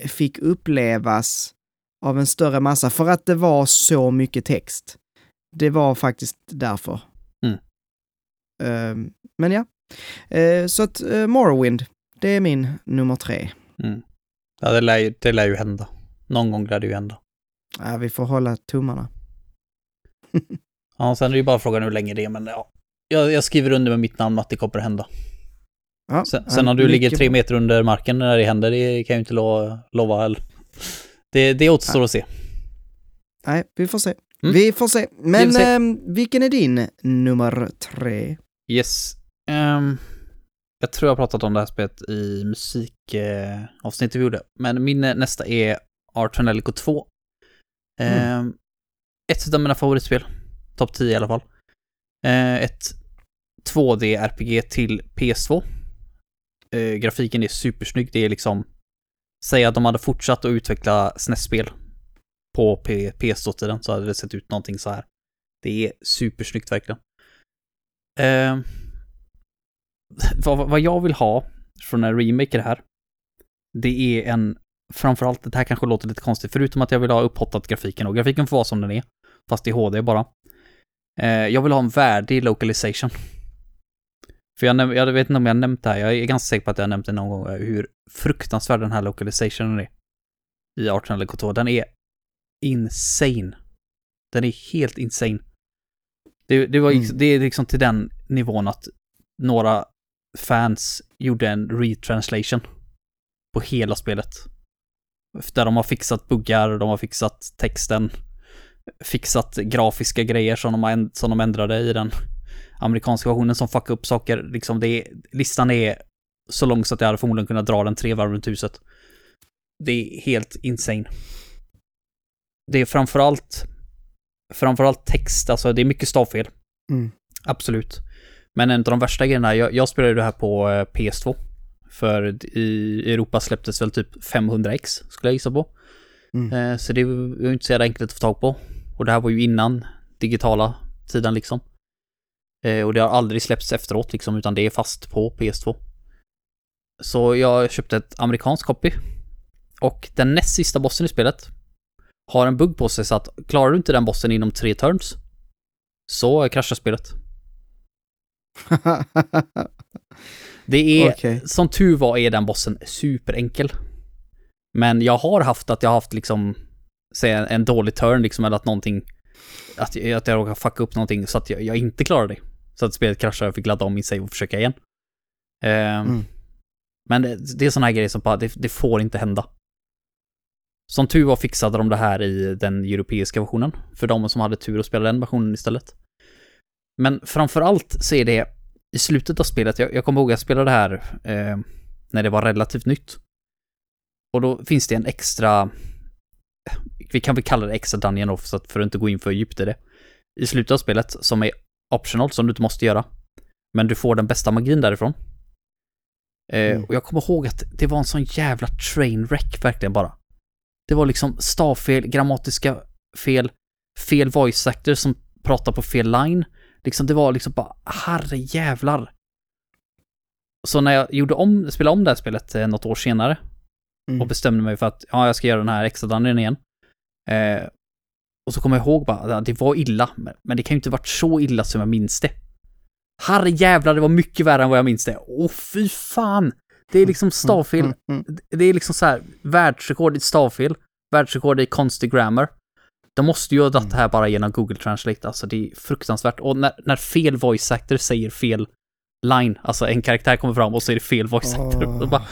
fick upplevas av en större massa, för att det var så mycket text. Det var faktiskt därför. Mm. Eh, men ja, Eh, så att eh, Morrowind, det är min nummer tre. mm. ja det lär, ju, det lär ju hända. Någon gång lär det ju hända. Ja, vi får hålla tummarna. Ja, sen är det ju bara frågan hur länge det är, men ja. Jag, jag skriver under med mitt namn att det kommer att hända. Ja, Sen, sen ja, om du ligger tre meter under marken när det händer, det kan jag ju inte lo, lova heller. Det, det återstår att se. Nej, vi får se. Mm. Vi får se. Men Vi får se. ehm, vilken är din nummer tre? Yes. Ehm, jag tror jag har pratat om det här spelet i musikavsnittet vi gjorde. Men min nästa är Art Helico 2. Mm. Um, ett av mina favoritspel. Topp 10 i alla fall. Eh, ett 2D-RPG till PS2. Eh, grafiken är supersnygg. Det är liksom... Säg att de hade fortsatt att utveckla SNES-spel på PS2-tiden så hade det sett ut någonting så här. Det är supersnyggt verkligen. Eh, vad, vad jag vill ha från en remake i det här, det är en, framförallt, det här kanske låter lite konstigt, förutom att jag vill ha upphottat grafiken och grafiken får vara som den är, fast i HD bara. Eh, jag vill ha en värdig localization. För jag, jag vet inte om jag nämnt det här, jag är ganska säker på att jag nämnt det någon gång, hur fruktansvärd den här localizationen är. I Art Helico 2. Den är insane. Den är helt insane. Det, det, var, Mm. det är liksom till den nivån att några fans gjorde en retranslation på hela spelet. Där de har fixat buggar, de har fixat texten, fixat grafiska grejer som de, som de ändrade i den amerikanska versionen som fuckade upp saker. Liksom det är, listan är så lång så att jag hade förmodligen kunnat dra den tre varv runt huset. Det är helt insane. Det är framförallt framförallt text, alltså det är mycket stavfel. Mm. Absolut. Men en av de värsta grejerna, jag, jag spelade det här på eh, PS2. För i Europa släpptes väl typ 500x, skulle jag gissa på. Mm. Eh, Så det var ju inte så jävla enkelt att få tag på. Och det här var ju innan digitala tiden liksom. Eh, Och det har aldrig släppts efteråt liksom, utan det är fast på PS2. Så jag köpte ett amerikanskt copy. Och den näst sista bossen i spelet har en bugg på sig så att klarar du inte den bossen inom tre turns så kraschar spelet. Det är, Okej. som tur var är den bossen superenkel. Men jag har haft att jag har haft liksom, säg en, en dålig turn liksom, eller att någonting, att, jag- att jag råkar fucka upp någonting så att jag, jag inte klarar det. Så att spelet kraschar och fick ladda om min save och försöka igen. Ehm, Mm. Men det, det är sådana här grejer som bara, det, det får inte hända. Som tur var fixade de det här i den europeiska versionen, för de som hade tur att spela den versionen istället. Men framför allt så är det i slutet av spelet, jag, jag kommer ihåg att jag spelade det här eh, när det var relativt nytt. Och då finns det en extra, vi kan väl kalla det extra dungeon off, så att för att inte gå in för djupt i det. I slutet av spelet, som är optional, som du inte måste göra. Men du får den bästa magin därifrån. Eh, Mm. Och jag kommer ihåg att det var en sån jävla trainwreck verkligen bara. Det var liksom stavfel, grammatiska fel, fel voice actor som pratar på fel line. Liksom det var liksom bara, herre jävlar. Så när jag gjorde om, spelade om det här spelet eh, något år senare Mm. och bestämde mig för att ja, jag ska göra den här extra dungeon igen. Eh, och så kommer jag ihåg bara, att det var illa, men, det kan ju inte varit så illa som jag minns det. Herre jävlar, det var mycket värre än vad jag minns det. Åh fy fan! Det är liksom stavfel, Mm, mm, det är liksom så här världsrekord i stavfel, världsrekord i konstig grammar. De måste ju ha dragit det här bara genom Google Translate, alltså det är fruktansvärt. Och när, när fel voice actor säger fel line, alltså en karaktär kommer fram och så är det fel voice actor. Och bara,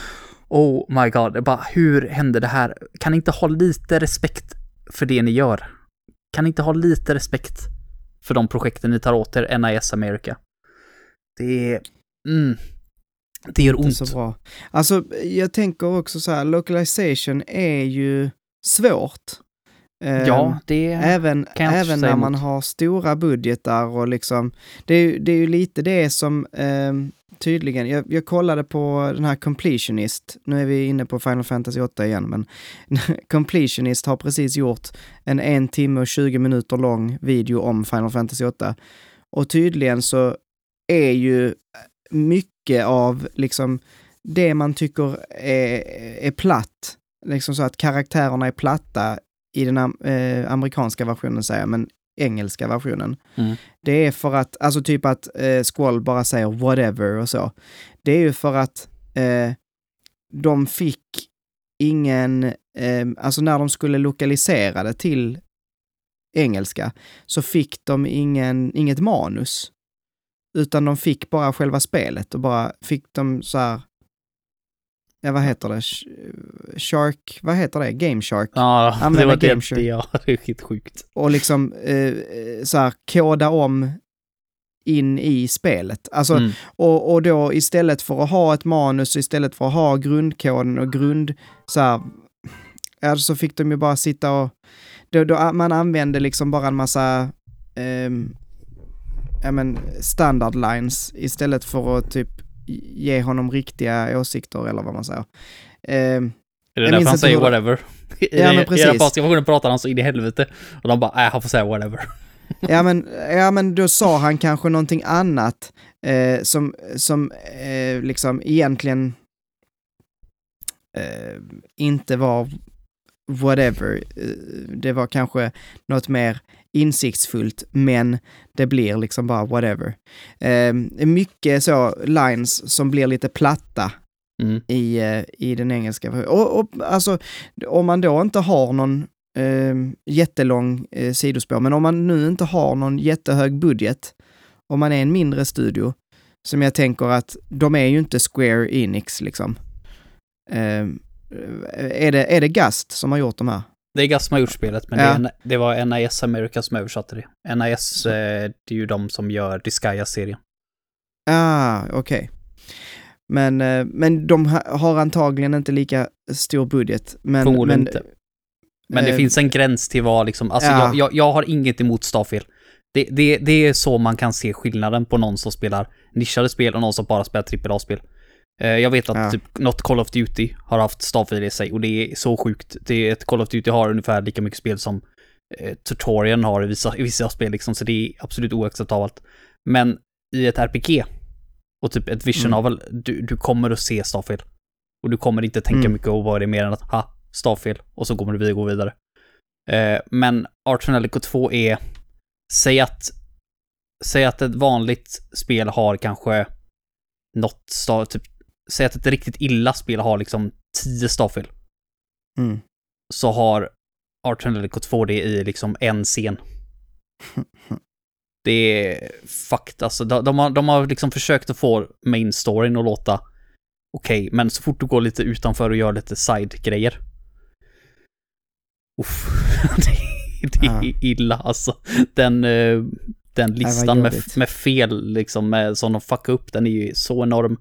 oh my god, bara hur hände det här? Kan ni inte ha lite respekt för det ni gör? Kan ni inte ha lite respekt för de projekten ni tar åt er, NIS America? Det är... Mm, det gör ont. så bra. Alltså, jag tänker också så här, localization är ju svårt. Ehm, Ja, det... Även, kan jag även när man emot. har stora budgetar och liksom, det är, det är ju lite det som ehm, tydligen, jag, jag kollade på den här Completionist, nu är vi inne på Final Fantasy 8 igen, men Completionist har precis gjort en en timme och 20 minuter lång video om Final Fantasy 8. Och tydligen så är ju mycket av liksom det man tycker är, är platt, liksom så att karaktärerna är platta i den eh, amerikanska versionen säger jag, men engelska versionen. Mm. Det är för att, alltså typ att eh, Squall bara säger whatever och så. Det är ju för att eh, de fick ingen, eh, alltså när de skulle lokalisera det till engelska så fick de ingen, inget manus. Utan de fick bara själva spelet och bara fick de så här, ja vad heter det, Sh- Shark, vad heter det, Game Shark? Ja, det Använda var Game det, Shark. det, ja, det helt sjukt. och liksom eh, eh, så här koda om in i spelet. Alltså, Mm. och, och då istället för att ha ett manus, istället för att ha grundkoden och grund, så här, ja, så fick de ju bara sitta och, då, då man använde liksom bara en massa, ja men standard lines istället för att typ ge honom riktiga åsikter eller vad man säger. Ehm, Är det därför han säger whatever? I, Ja, men I precis. den japanska versionen pratar han så in i helvete. Och de bara, äh, han får säga whatever. Ja men, ja men då sa han kanske någonting annat eh, som, som eh, liksom egentligen eh, inte var whatever. Eh, Det var kanske något mer insiktsfullt, men det blir liksom bara whatever. Eh, mycket så lines som blir lite platta Mm. i, eh, i den engelska. Och, och alltså, om man då inte har någon eh, jättelång eh, sidospår, men om man nu inte har någon jättehög budget, om man är en mindre studio, som jag tänker att de är ju inte Square Enix liksom. Eh, är, det, är det Gast som har gjort de här? Det är Gus som har gjort spelet, men Ja. det, en- det var NIS America som översatte det. NIS, eh, det är ju de som gör Disgaea-serien. Ah, okej. Men, eh, men de ha, har antagligen inte lika stor budget. Men, Förmodligen men, inte. Men det eh, finns en gräns till vad liksom, alltså Ja. jag, jag, jag har inget emot stavfel. Det, det, det är så man kan se skillnaden på någon som spelar nischade spel och någon som bara spelar AAA-spel. Eh, Jag vet att Ja. typ något Call of Duty har haft stavfel i sig och det är så sjukt. Det är ett Call of Duty har ungefär lika mycket spel som eh, tutorialen har i vissa, i vissa spel liksom, så det är absolut oacceptabelt. Men i ett RPG och typ ett vision Mm. novel, du, du kommer att se stavfel. Och du kommer inte tänka Mm. mycket på vad det är mer än att ha, stavfel, och så kommer du vidare gå vidare. Eh, men Arch Analyco 2 är, säg att säg att ett vanligt spel har kanske något stav, typ, säg att ett riktigt illa spel har liksom 10 stavfel. Mm. Så har Art Triangle 2 det i liksom en scen. Det är fucked alltså. De, de, har, de har liksom försökt att få main storyn att låta okej, men så fort du går lite utanför och gör lite side-grejer. Uff, det, det är illa alltså. Den, eh, den listan med, med fel liksom, med, som de fuckar upp, den är ju så enorm.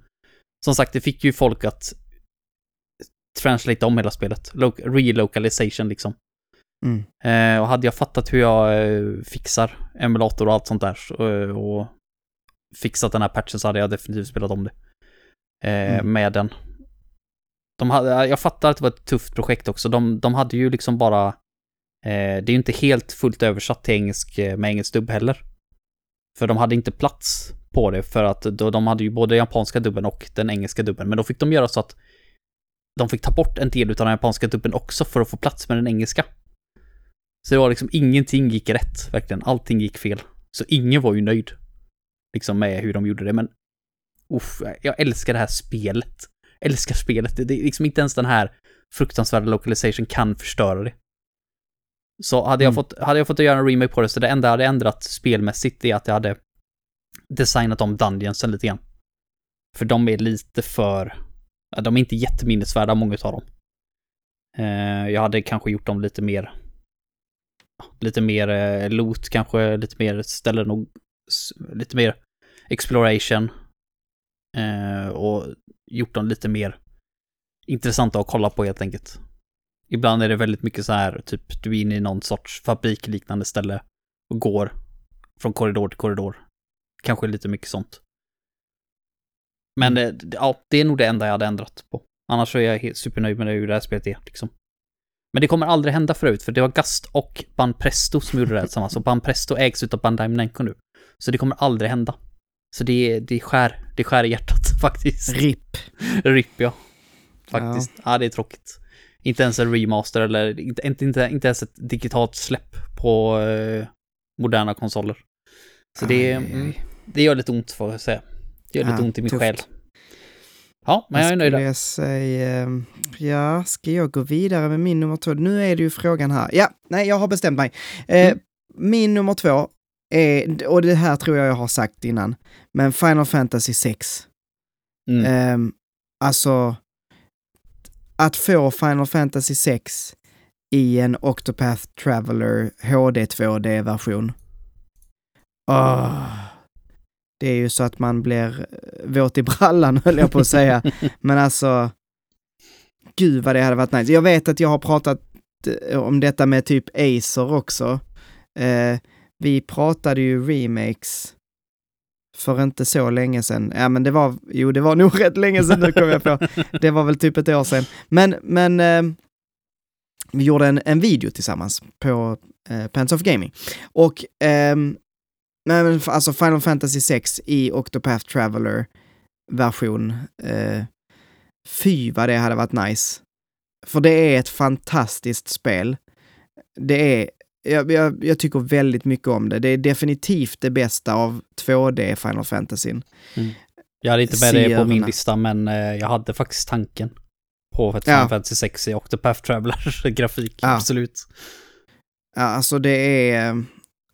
Som sagt, det fick ju folk att translate om hela spelet. Lo- relocalization liksom. Mm. Eh, och hade jag fattat hur jag eh, fixar emulator och allt sånt där så, eh, och fixat den här patchen så hade jag definitivt spelat om det. Eh, Mm. Med den. De hade, jag fattar att det var ett tufft projekt också. De, de hade ju liksom bara... Eh, det är ju inte helt fullt översatt till engelsk eh, med engelsk dubb heller. För de hade inte plats på det för att då, de hade ju både japanska dubben och den engelska dubben. Men då fick de göra så att de fick ta bort en del av den japanska dubben också för att få plats med den engelska. Så det var liksom ingenting gick rätt, verkligen. Allting gick fel. Så ingen var ju nöjd. Liksom med hur de gjorde det, men... Uff, jag älskar det här spelet. Älskar spelet. Det det är liksom inte ens den här fruktansvärda localization kan förstöra det. Så hade jag, Mm. fått, hade jag fått göra en remake på det, så det enda jag hade ändrat spelmässigt är att jag hade designat om dungeonsen lite grann. För de är lite för... De är inte jätteminnesvärda, många av dem. Eh, jag hade kanske gjort dem lite mer... Lite mer eh, loot kanske, lite mer ställen och... Lite mer exploration. Eh, och gjort dem lite mer intressanta att kolla på helt enkelt. Ibland är det väldigt mycket så här, typ du är inne i någon sorts fabrikliknande ställe och går från korridor till korridor. Kanske lite mycket sånt. Men eh, d- ja, det är nog det enda jag hade ändrat på. Annars så är jag supernöjd med hur det här spelet är liksom. Men det kommer aldrig hända förut, för det var Gast och Banpresto som gjorde det här tillsammans. Och Banpresto ägs utav Bandai Namco nu. Så det kommer aldrig hända. Så det, det skär, det skär i hjärtat faktiskt. RIP. RIP ja. Faktiskt. Ja. det är tråkigt. Inte ens en remaster eller inte, inte, inte, ens ett digitalt släpp på eh, moderna konsoler. Så det, mm, det gör lite ont får jag säga. Det gör lite Ja, ont i min tufft. själ. Ja, men jag är nöjd. jag säga, eh, ja, ska jag gå vidare med min nummer två? Nu är det ju frågan här. Ja, nej, jag har bestämt mig. Eh, Mm. Min nummer två är, och det här tror jag jag har sagt innan, men Final Fantasy 6. Mm. Ehm, alltså, att få Final Fantasy 6 i en Octopath Traveler HD 2D-version. Oh. Ah. det är ju så att man blir eh, våt i brallan höll jag på att säga. Men alltså, gud vad det hade varit nice. Jag vet att jag har pratat eh, om detta med typ Acer också. Eh, vi pratade ju remakes för inte så länge sedan. Ja, men det var, jo, det var nog rätt länge sedan nu kom jag på. Det var väl typ ett år sedan. Men, men eh, vi gjorde en, en video tillsammans på eh, Pants of Gaming. Och eh, men, alltså Final Fantasy 6 i Octopath Traveler version. Eh, fy vad det hade varit nice. För det är ett fantastiskt spel. Det är, jag, jag, jag tycker väldigt mycket om det. Det är definitivt det bästa av 2D Final Fantasy. Jag hade inte med det på min lista, men eh, jag hade faktiskt tanken på ett Ja. Final Fantasy 6 i Octopath Traveler-grafik. Ja. Absolut. Ja, alltså det är...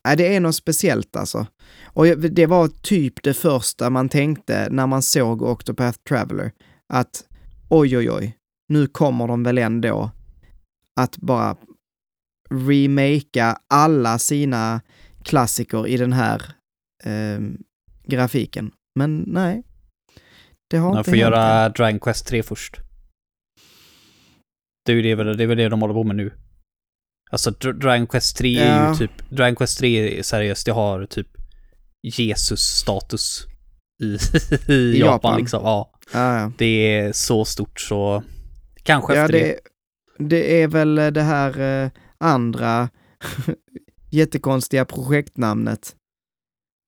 Ja, det är något speciellt alltså. Och det var typ det första man tänkte när man såg Octopath Traveler. Att oj, oj, oj, nu kommer de väl ändå att bara remakea alla sina klassiker i den här ehm, grafiken. Men nej, det har Jag inte får hänt än. göra Dragon Quest 3 först. Det är det, det, är väl det de håller på med nu. Alltså Dra- Dragon Quest 3 är Ja. ju typ, Dragon Quest 3 är seriöst, det har typ Jesus-status i, i, Japan, Japan. liksom. Ja, Ja, ja. det är så stort så kanske Ja, efter det. det, det är väl det här eh, andra jättekonstiga projektnamnet.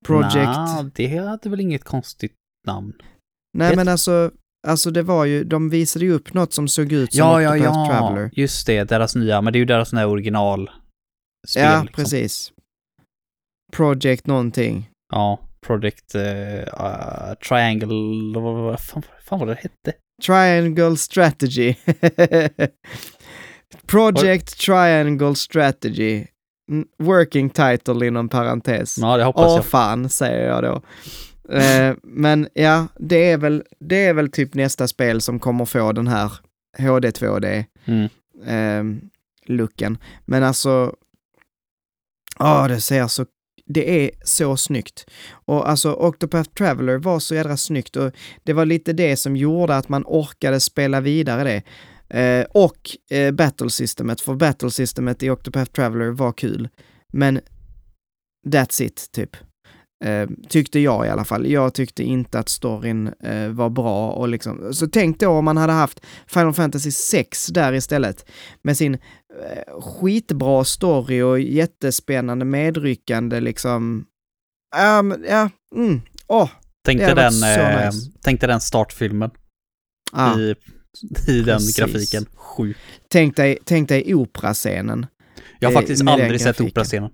Project... Nah, det hade väl inget konstigt namn. Nej det- men alltså, alltså det var ju, de visade ju upp något som såg ut som Ja, ja, ja. Traveler. Just det, deras nya, men det är ju deras här original. Ja, liksom. precis. Project någonting. Ja, Project uh, Triangle, vad fan, fan var det hette? Triangle Strategy. Project Triangle Strategy. Working title inom parentes. Ja, det hoppas Åh jag. fan, säger jag då. Eh, men ja, det är, väl, det är väl typ nästa spel som kommer få den här HD 2D Mm. eh, looken. Men alltså, ja det ser så, det är så snyggt. Och alltså Octopath Traveler var så jädra snyggt och det var lite det som gjorde att man orkade spela vidare det. Eh, och eh, battle-systemet, för battle-systemet i Octopath Traveler var kul. Men that's it, typ. Eh, tyckte jag i alla fall. Jag tyckte inte att storyn eh, var bra och liksom, så tänk då om man hade haft Final Fantasy 6 där istället med sin eh, skitbra story och jättespännande medryckande liksom. Ja, men, ja, mm, åh, Tänk Det dig hade den, eh, nice. tänk dig den startfilmen ah. i, i den Precis. grafiken. Sjuk. tänk dig, tänk dig operascenen. Jag har Eh, faktiskt aldrig sett operascenen.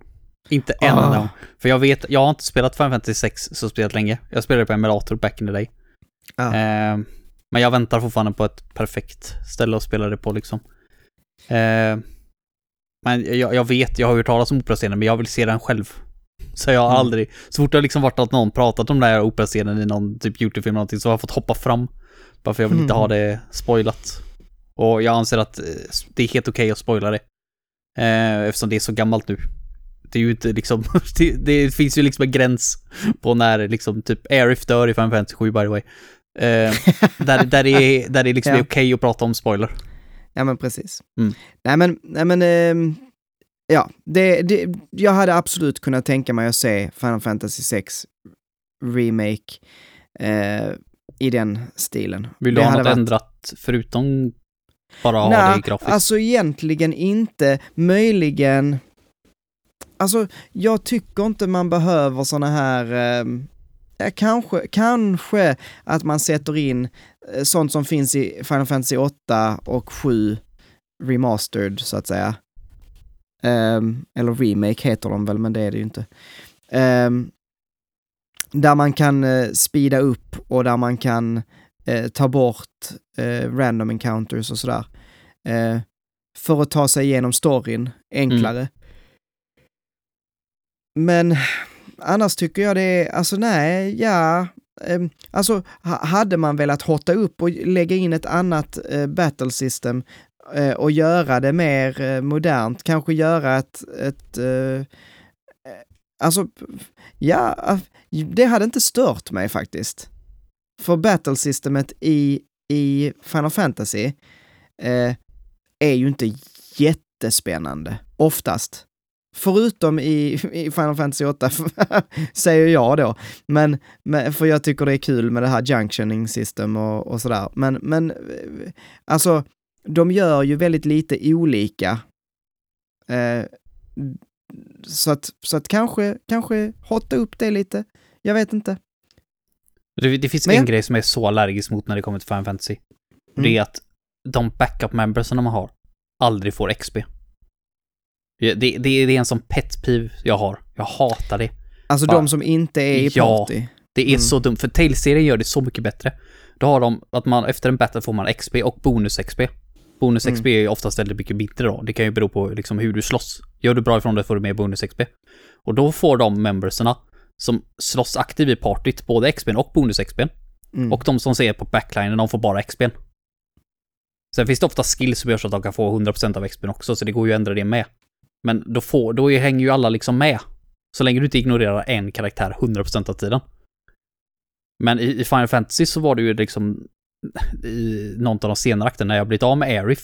Inte en Ah. enda. För jag vet, jag har inte spelat Final Fantasy 6 så spelat länge. Jag spelade på emulator back in the day. Ja. Eh, men jag väntar fortfarande på ett perfekt ställe att spela det på liksom. Eh, men jag, jag vet, jag har hört talas om operascenen men jag vill se den själv. Så jag har Mm. aldrig, så fort det har liksom varit att någon pratat om den här operascenen i någon typ YouTube-film eller någonting så har jag fått hoppa fram. Bara för jag vill inte Mm. ha det spoilat. Och jag anser att eh, det är helt okej att spoila det. Eh, eftersom det är så gammalt nu. Det är ju inte liksom, det, det finns ju liksom en gräns på när liksom typ Aerith dör i Final Fantasy 7 by the way. Eh, där, där, det är, där det liksom Ja. är okej att prata om spoiler. Ja men precis. Mm. Nej men, nej men, ehm, ja, det, det, jag hade absolut kunnat tänka mig att se Final Fantasy 6 Remake eh, i den stilen. Vill du det ha något varit- ändrat förutom bara ha Nej, det grafiskt? alltså egentligen inte. Möjligen... Alltså, jag tycker inte man behöver såna här... ja, kanske, kanske att man sätter in eh, sånt som finns i Final Fantasy 8 och 7 remastered, så att säga. Ehm, eller remake heter de väl, men det är det ju inte. Ehm, där man kan eh, speeda upp och där man kan eh, ta bort eh, random encounters och sådär. Eh, för att ta sig igenom storyn enklare. Men annars tycker jag det är, alltså nej, ja, ehm, alltså hade man velat hotta upp och lägga in ett annat eh, battle system eh, och göra det mer eh, modernt, kanske göra ett, ett eh, alltså, ja, det hade inte stört mig faktiskt. För battle systemet i, i Final Fantasy eh, är ju inte jättespännande, oftast. Förutom i, i Final Fantasy 8, säger jag då. Men, men, för jag tycker det är kul med det här junctioning system och, och sådär. Men, men eh, alltså, de gör ju väldigt lite olika. Eh, så att, så att kanske, kanske hotta upp det lite. Jag vet inte. Det, det finns Men en jag- grej som jag är så allergisk mot när det kommer till Final Fantasy. Och Det Mm. är att de backup membersen man har aldrig får XP. Ja, Det, det, det är en sån pet peeve jag har. Jag hatar det. Alltså Fan. de som inte är i Ja. party. Det är Mm. så dumt, för Tales-serien gör det så mycket bättre. Då har de att man efter en battle får man XP och bonus-XP. Bonus-XP Mm. är ju oftast väldigt mycket mindre då. Det kan ju bero på liksom hur du slåss. Gör du bra ifrån det får du mer bonus-XP. Och då får de memberserna som slåss aktivt i partyt både XP och bonus-XP. Mm. Och de som ser på backlinen, de får bara XP. Sen finns det ofta skills som gör så att de kan få 100% av XP också, så det går ju att ändra det med. Men då, får, då är- hänger ju alla liksom med. Så länge du inte ignorerar en karaktär 100% av tiden. Men i, i Final Fantasy så var det ju liksom i någon av de senare akterna när jag blivit av med Aerith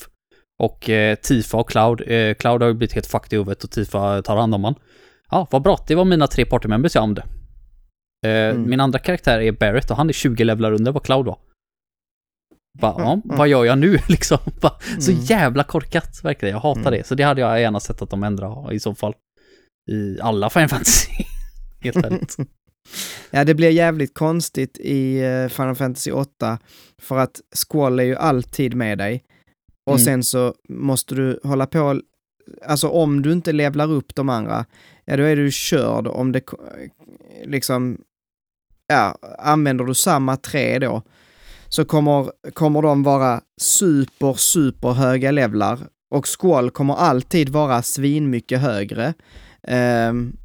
och eh, Tifa och Cloud. Eh, Cloud har ju blivit helt fucked i huvudet och Tifa tar hand om han. Ja, vad bra. Det var mina tre partymembers jag använde. Eh, Mm. Min andra karaktär är Barrett och han är 20 levlar under vad Cloud var. Bara, ja, Mm. vad gör jag nu liksom? Bara, Så Mm. jävla korkat, verkligen. Jag hatar Mm. det. Så det hade jag gärna sett att de ändrar i så fall. I alla Final Fantasy. Helt ärligt. Ja, det blir jävligt konstigt i eh, Final Fantasy 8 för att Squall är ju alltid med dig. Och Mm. sen så måste du hålla på, alltså om du inte levlar upp de andra, ja då är du körd om det, liksom, ja, använder du samma trä då, så kommer, kommer de vara super, super höga levlar och Squall kommer alltid vara svinmycket högre. Ehm,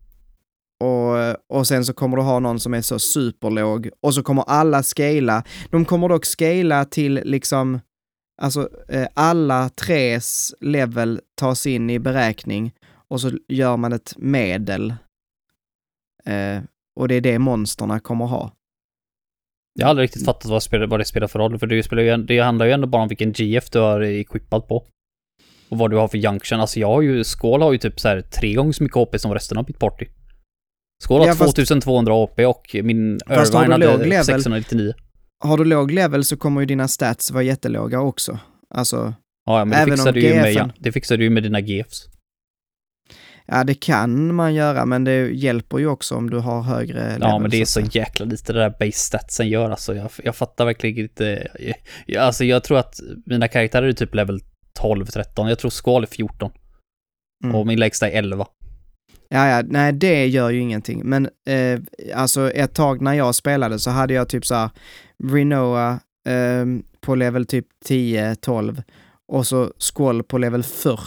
och, och sen så kommer du ha någon som är så superlåg och så kommer alla scala. De kommer dock scala till liksom, alltså eh, alla tres level tas in i beräkning och så gör man ett medel. Eh, och det är det monsterna kommer ha. Jag har aldrig riktigt fattat vad, spel, vad det spelar för roll, för det, spelar ju, det handlar ju ändå bara om vilken GF du har equippat på. Och vad du har för junction. Alltså jag har ju, Skål har ju typ så här tre gånger så mycket HP som resten av mitt party. Skål Ja, fast- 2200 HP och min Irvine hade level- 699. Har du låg level så kommer ju dina stats vara jättelåga också. Alltså, Ja, men det Även fixar, om du ju med, ja, det fixar du ju med dina GFs. ja det kan man göra, men det hjälper ju också om du har högre level. Ja, men det är så så jäkla lite det där base statsen gör alltså. Jag, jag fattar verkligen inte. Jag, alltså jag tror att mina karaktärer är typ level 12-13. Jag tror Skål är 14. Mm. Och min lägsta är 11. Ja, ja, nej det gör ju ingenting. Men eh, alltså ett tag när jag spelade så hade jag typ så här Rinoa eh, på level typ 10-12 och så Squall på level 40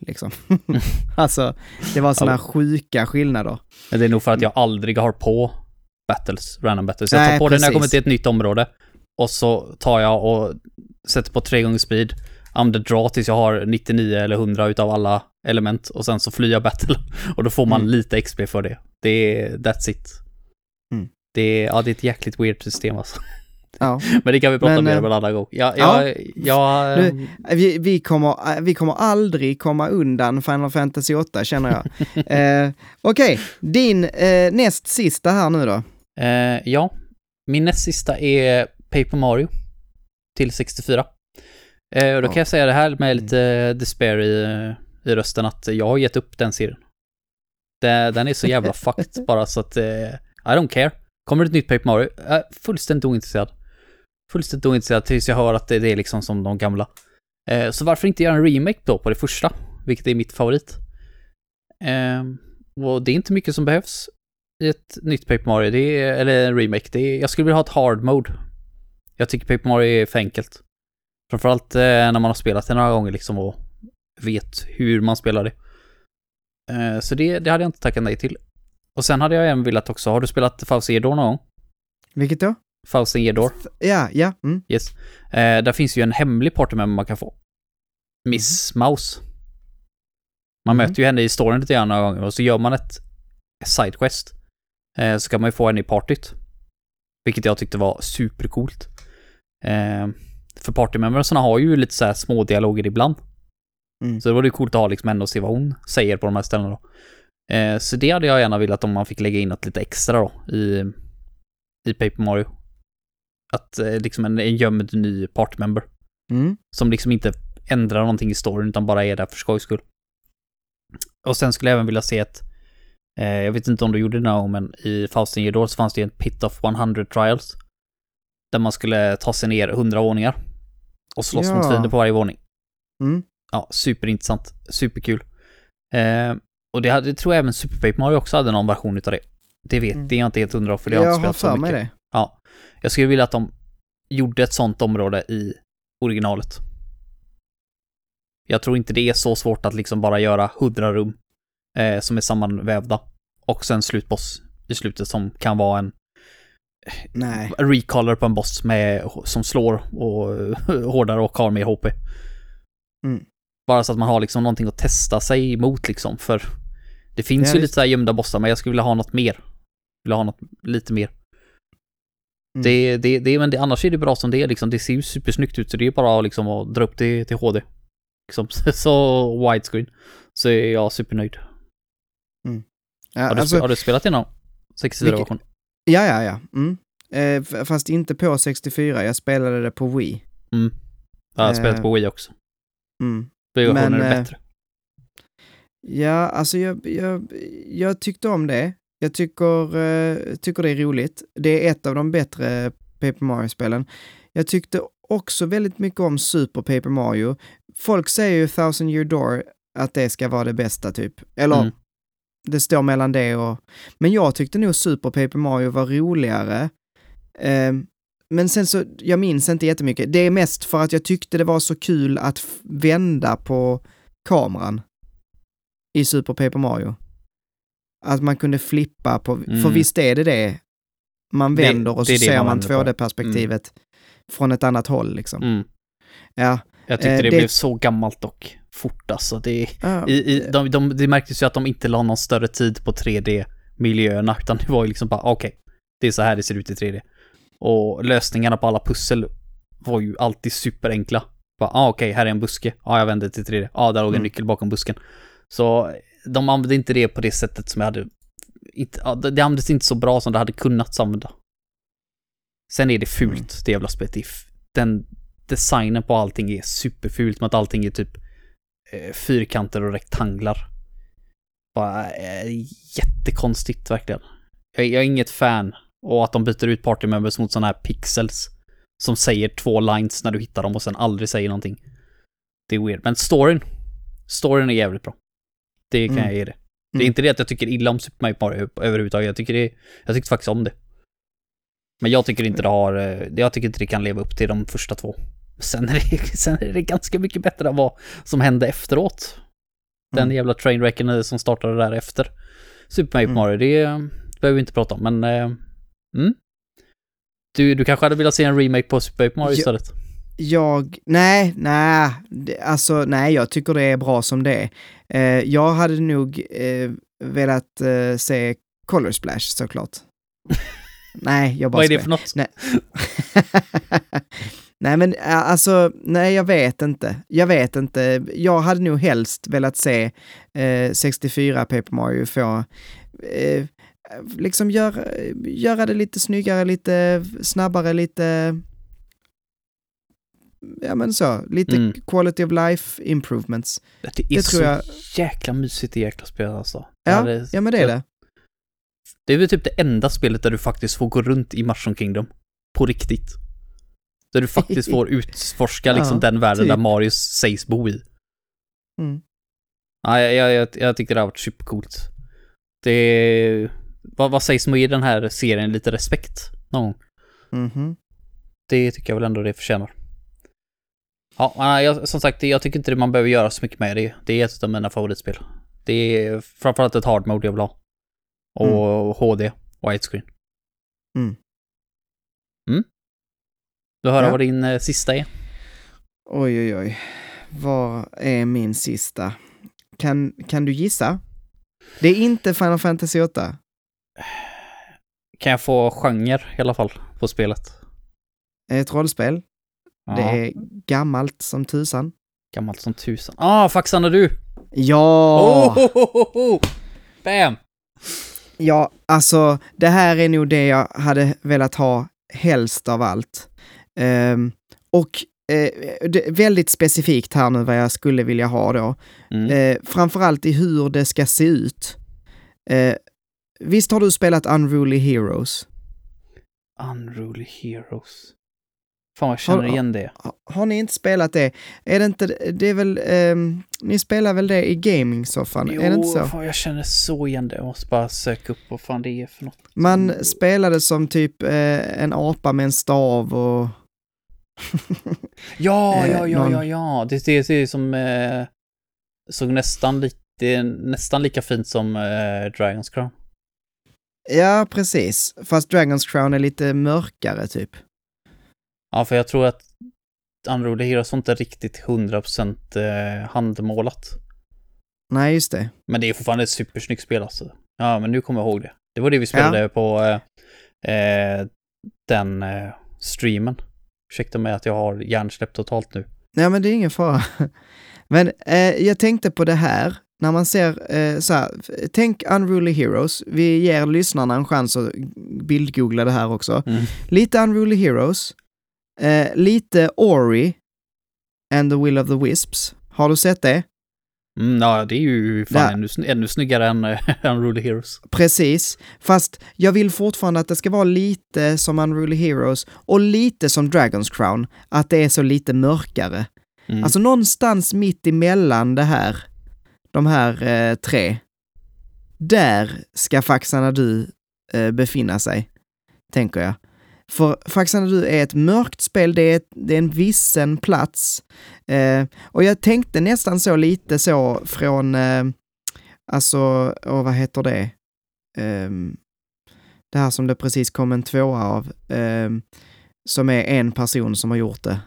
liksom. alltså det var sådana Ja. sjuka skillnader. Det är nog för att jag aldrig har på battles, random battles. Jag tar Nej, på det när jag kommer till ett nytt område. Och så tar jag och sätter på tre gånger speed. Använder draw tills jag har 99 eller 100 utav alla element. Och sen så flyr jag battle. Och då får man Mm. lite XP för det. Det är, that's it. Mm. Det är, ja, det är ett jäkligt weird system alltså. Ja. Men det kan vi prata Men, mer eh, om en annan gång. Ja, ja. ja, Nu- Vi, vi, kommer, eh, vi kommer aldrig komma undan Final Fantasy 8 känner jag. eh, Okej, din eh, näst sista här nu då. Eh, ja, min näst sista är Paper Mario till 64. Eh, och då Ja. kan jag säga det här med lite despair i, i rösten att jag har gett upp den serien. Det, den är så jävla fucked bara så att eh, I don't care. Kommer det ett nytt Paper Mario? Jag är fullständigt ointresserad. Fullständigt ointresserad tills jag hör att det, det är liksom som de gamla. Eh, så varför inte göra en remake då på det första? Vilket är mitt favorit. Eh, och det är inte mycket som behövs i ett nytt Paper Mario, det är, eller en remake. Det är, jag skulle vilja ha ett hard mode. Jag tycker Paper Mario är för enkelt. Framförallt eh, när man har spelat det några gånger liksom och vet hur man spelar det. Eh, så det, det hade jag inte tackat nej till. Och sen hade jag även velat också, har du spelat Fausen Gedor någon gång? Vilket då? Fausen Gedor? Ja, ja. Mm. Yes. Eh, där finns ju en hemlig partymember man kan få. Miss Mouse. Man Mhm. möter ju henne i storyn lite grann några gånger och så gör man ett sidequest. Eh, så kan man ju få henne i partyt. Vilket jag tyckte var supercoolt. För partymembersarna har ju lite så här små dialoger ibland. Mm. Så det var det coolt att ha liksom och se vad hon säger på de här ställena då. Eh, så det hade jag gärna velat om man fick lägga in något lite extra då i, i Paper Mario. Att eh, liksom en, en gömd ny partymember. Mm. Som liksom inte ändrar någonting i storyn utan bara är där för skojs skull. Och sen skulle jag även vilja se ett, eh, jag vet inte om du gjorde det gång, men i Faustin Gedor så fanns det ju en Pit of 100 Trials. Där man skulle ta sig ner 100 våningar. Och slåss Ja. mot fiender på varje våning. Mm. Ja, superintressant. Superkul. Eh, och det, hade, det tror jag även Super Paper Mario också hade någon version utav det. Det vet Mm. det är jag inte helt hundra för det har jag inte har spelat så mycket. det. Ja. Jag skulle vilja att de gjorde ett sånt område i originalet. Jag tror inte det är så svårt att liksom bara göra 100 rum eh, som är sammanvävda. Och sen slutboss i slutet som kan vara en Nej. recaller på en boss med, som slår och hårdare och har mer HP. Mm. Bara så att man har liksom någonting att testa sig emot liksom, för det finns Ja, ju lite så här gömda bossar, men jag skulle vilja ha något mer. Vill ha något lite mer. Mm. Det, det, det, men det, annars är det bra som det är liksom. Det ser ju supersnyggt ut, så det är bara liksom att dra upp det till HD. Liksom, så widescreen. Så är jag supernöjd. Ja, Har du, alltså, har du spelat någon? 64-version? Ja, ja, ja. Mm. Eh, fast inte på 64, jag spelade det på Wii. Mm. Jag har spelat Eh, på Wii också. Mm. Versionen men, är eh, bättre. Ja, alltså jag, jag, jag tyckte om det. Jag tycker, eh, tycker det är roligt. Det är ett av de bättre Paper Mario-spelen. Jag tyckte också väldigt mycket om Super Paper Mario. Folk säger ju Thousand Year Door att det ska vara det bästa typ. Eller Mm. Det står mellan det och... Men jag tyckte nog Super Paper Mario var roligare. Eh, men sen så, jag minns inte jättemycket. Det är mest för att jag tyckte det var så kul att vända på kameran i Super Paper Mario. Att man kunde flippa på, för Mm. visst är det det. Man Det- vänder och så det är det ser man man vänder på. 2D-perspektivet från ett annat håll liksom. Mm. Ja. Jag tyckte Eh, det, det- blev så gammalt och fort alltså. Det, Ja, i, i, de, de, det märktes ju att de inte la någon större tid på 3D-miljöerna, utan det var ju liksom bara okej, det är så här det ser ut i 3D. Och lösningarna på alla pussel var ju alltid superenkla. Bara, ah, okej, här är en buske. Ja, ah, jag vänder till 3D. Ja, ah, där låg en Mm. nyckel bakom busken. Så de använde inte det på det sättet som jag hade... Inte, det användes inte så bra som det hade kunnat använda. Sen är det fult, Mm. det jävla spelet. Den designen på allting är superfult med att allting är typ eh, fyrkanter och rektanglar. Bara eh, jättekonstigt verkligen. Jag, jag är inget fan. Och att de byter ut party members mot sådana här pixels. Som säger två lines när du hittar dem och sen aldrig säger någonting. Det är weird. Men storyn. Storyn är jävligt bra. Det kan Mm. jag ge det. Det är Mm. inte det att jag tycker illa om Super Mario överhuvudtaget. Jag tycker det, jag tyckte faktiskt om det. Men jag tycker inte det har, eh, jag tycker inte det kan leva upp till de första två. Sen är det, sen är det ganska mycket bättre än vad som hände efteråt. Den Mm. jävla trainwrecken som startade där efter Super Mario Mm. Mario, det eh, behöver vi inte prata om, men... Eh, mm. Du, du kanske hade velat se en remake på Super Mario Ja. istället? Jag, nej, nej, det- alltså nej, jag tycker det är bra som det är. Eh, jag hade nog eh, velat eh, se Color Splash såklart. nej, jag bara Vad är det för något? Nej. nej men ä, alltså, nej jag vet inte. Jag vet inte. Jag hade nog helst velat se eh, 64 Paper Mario få eh, liksom göra, göra det lite snyggare, lite snabbare, lite ja men så, lite Mm. quality of life improvements. Det är det så jag- jäkla mysigt i jäkla spel alltså. Ja, hade- ja men det är det. Det är väl typ det enda spelet där du faktiskt får gå runt i Mushroom Kingdom. På riktigt. Där du faktiskt får utforska liksom Ja, den världen typ. där Mario sägs bo i. Mm. Ja, jag, jag, jag, jag tyckte det har varit supercoolt. Det... Vad, vad sägs om att ge den här serien lite respekt någon gång? Mhm. Det tycker jag väl ändå det förtjänar. Ja, jag, som sagt, jag tycker inte man behöver göra så mycket med det. Det är ett av mina favoritspel. Det är framförallt ett hard mode jag vill ha. Och HD, widescreen. Mm. Mm. Du hör Ja. vad din eh, sista är? Oj, oj, oj. Vad är min sista? Kan, kan du gissa? Det är inte Final Fantasy 8. Kan jag få genre i alla fall på spelet? Ett rollspel. Ja, Det är gammalt som tusan. gammalt som tusan. Ah, faxande du! Ja! Oh, oh, oh, oh. Bam! Ja, alltså det här är nog det jag hade velat ha helst av allt. Ehm, och det är väldigt specifikt här nu vad jag skulle vilja ha då. Mm. Eh, framförallt i hur det ska se ut. Eh, visst har du spelat Unruly Heroes? Unruly Heroes. Fan jag känner Har- igen det. Ha- Har ni inte spelat det? Är det inte, det är väl, ehm, ni spelar väl det i gaming-soffan? är det inte så? fan jag känner så igen det. Jag måste bara söka upp vad fan det är för något. Man spelade som typ eh, en apa med en stav och... Ja, Eh, ja, ja, någon- ja, ja. Det, det ser ut som... Eh, såg nästan lite... Det är nästan lika fint som eh, Dragons Crown. Ja, precis. Fast Dragon's Crown är lite mörkare typ. Ja, för jag tror att Unruly Heroes var inte riktigt 100% eh, handmålat. Nej, just det. Men det är fortfarande ett supersnyggt spel alltså. Ja, men nu kommer jag ihåg det. Det var det vi spelade på eh, eh, den eh, streamen. Ursäkta mig att jag har hjärnsläpp totalt nu. Nej, men det är ingen fara. Men eh, jag tänkte på det här, när man ser eh, så här, tänk Unruly Heroes. Vi ger lyssnarna en chans att bildgoogla det här också. Mm. Lite Unruly Heroes, eh, lite Ori and the Will of the Wisps. Har du sett det? Mm, ja, det är ju fan ännu, ännu snyggare än Unruly Heroes. Precis, fast jag vill fortfarande att det ska vara lite som Unruly Heroes och lite som Dragon's Crown, att det är så lite mörkare. Mm. Alltså någonstans mitt emellan det här, de här eh, tre. där ska Faxanadu eh, befinna sig, tänker jag. För Faxanadu är ett mörkt spel, det är, ett, det är en vissen plats. Eh, och jag tänkte nästan så lite så från, eh, alltså, och vad heter det? Ehm, det här som det precis kom en tvåa av, ehm, som är en person som har gjort det.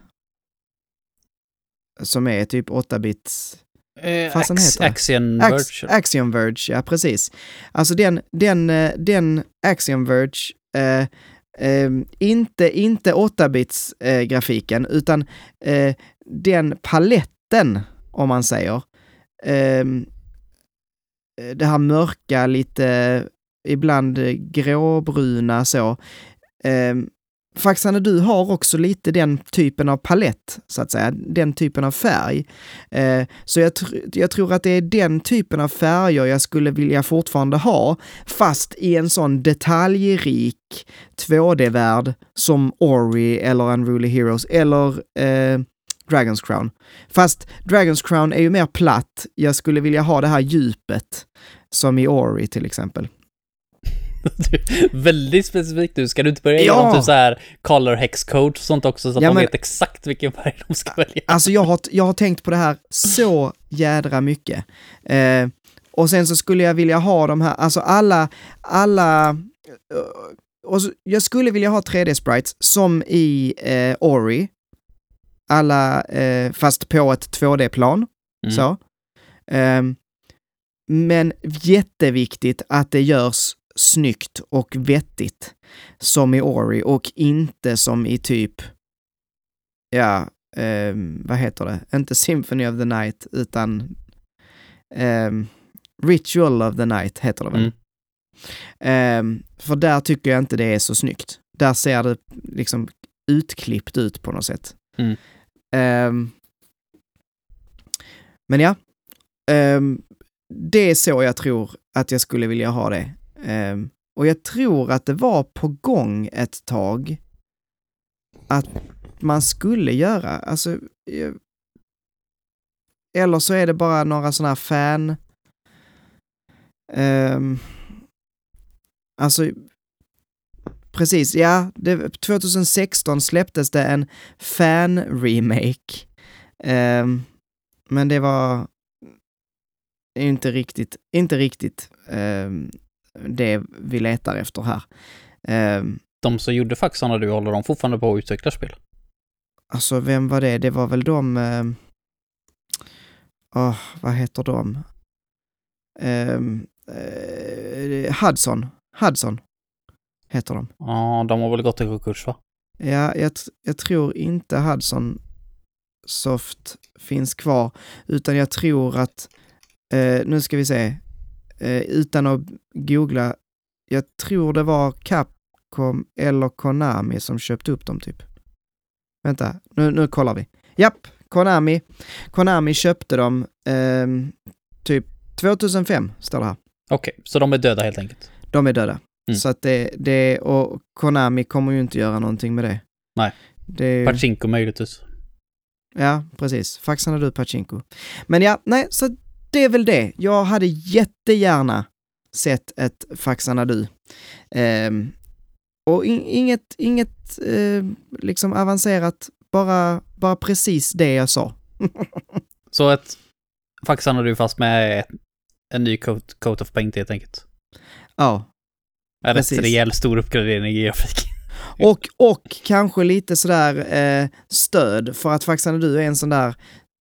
Som är typ 8-bits... Eh, Fasen Ax- heter det? Axiom Ax- Verge. Axiom Verge, ja precis. Alltså den, den, eh, den Axiom Verge, eh, eh, inte, inte 8-bits eh, utan eh, den paletten, om man säger. Ehm, eh, det här mörka, lite ibland eh, gråbruna så. Ehm, Faxane, du har också lite den typen av palett, så att säga, den typen av färg. Eh, så jag, tr- jag tror att det är den typen av färger jag skulle vilja fortfarande ha, fast i en sån detaljrik 2D-värld som Ori eller Unruly Heroes eller eh, Dragon's Crown. Fast Dragon's Crown är ju mer platt, jag skulle vilja ha det här djupet, som i Ori till exempel. Väldigt specifikt nu. Ska du inte börja Ja. dem typ så här color hex code och sånt också så att Ja, de men- vet exakt vilken färg de ska välja? Alltså jag har, jag har tänkt på det här så jädra mycket. Eh, och sen så skulle jag vilja ha de här, alltså alla, alla, eh, och så, jag skulle vilja ha 3D-sprites som i eh, Ori. Alla, eh, fast på ett 2D-plan. Mm. Så. Ehm, men jätteviktigt att det görs snyggt och vettigt som i Ori och inte som i typ, ja, ehm, vad heter det? Inte Symphony of the Night utan ehm, Ritual of the Night heter det väl? Mm. Ehm, för där tycker jag inte det är så snyggt. Där ser det liksom utklippt ut på något sätt. Mm. Ehm, men ja, ehm, det är så jag tror att jag skulle vilja ha det. Ehm, och jag tror att det var på gång ett tag att man skulle göra, alltså, eh, eller så är det bara några sådana här fan, Um, alltså, precis, ja, det, 2016 släpptes det en fan-remake, Um, ehm, men det var inte riktigt, inte riktigt um, det vi letar efter här. Ehm, De som gjorde faxarna du håller de fortfarande på att utveckla spel? Alltså, vem var det? Det var väl de... Eh, åh, vad heter de? Ehm, eh, Hudson. Hudson heter de. Ja, de har väl gått i konkurs va? Ja, jag, jag tror inte Hudson Soft finns kvar, utan jag tror att, eh, nu ska vi se, eh, utan att googla, jag tror det var Capcom eller Konami som köpte upp dem typ. Vänta, nu, nu kollar vi. Japp, Konami. Konami köpte dem ehm, typ 2005, står det här. Okej, så de är döda helt enkelt. De är döda. Mm. Så att det, det, och Konami kommer ju inte göra någonting med det. Nej. Det Pachinko möjligtvis. Ja, precis. Faxarna du Pachinko. Men ja, nej, så det är väl det. Jag hade jättegärna sett ett Faxarna du. Ehm, och in, inget, inget eh, liksom avancerat, bara, bara precis det jag sa. Så ett faxarna du fast med en ny coat, coat of paint helt enkelt. Ja. Rätt Precis. rejäl stor uppgradering i grafik. Och, och kanske lite sådär eh, stöd, för att Faxarna du är en sån där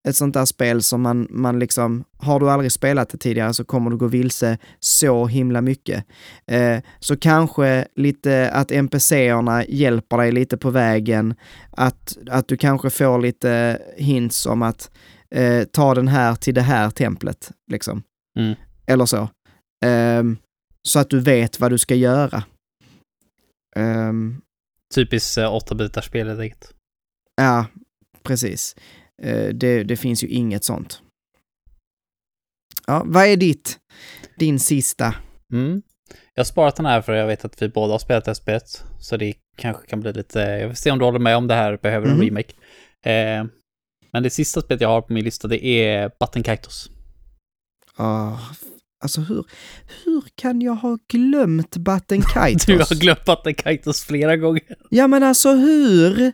ett sånt där spel som man, man liksom, har du aldrig spelat det tidigare så kommer du gå vilse så himla mycket. Eh, så kanske lite att NPC-erna hjälper dig lite på vägen, att, att du kanske får lite hints om att eh, ta den här till det här templet, liksom. Mm. Eller så. Ehm, så att du vet vad du ska göra. Ehm, Typiskt eh, 8-bitars spel helt enkelt. Ja, precis. Eh, Det, det finns ju inget sånt. Ja, vad är ditt, din sista? Mm. Jag har sparat den här för jag vet att vi båda har spelat det här spelet. Så det kanske kan bli lite, jag vill se om du håller med om det här behöver en Mhm. remake. Eh, men det sista spelet jag har på min lista det är Button Kaitos. Ah, Alltså hur, hur kan jag ha glömt Batten Kaitos? Du har glömt Battenkaitos flera gånger. Ja men alltså hur?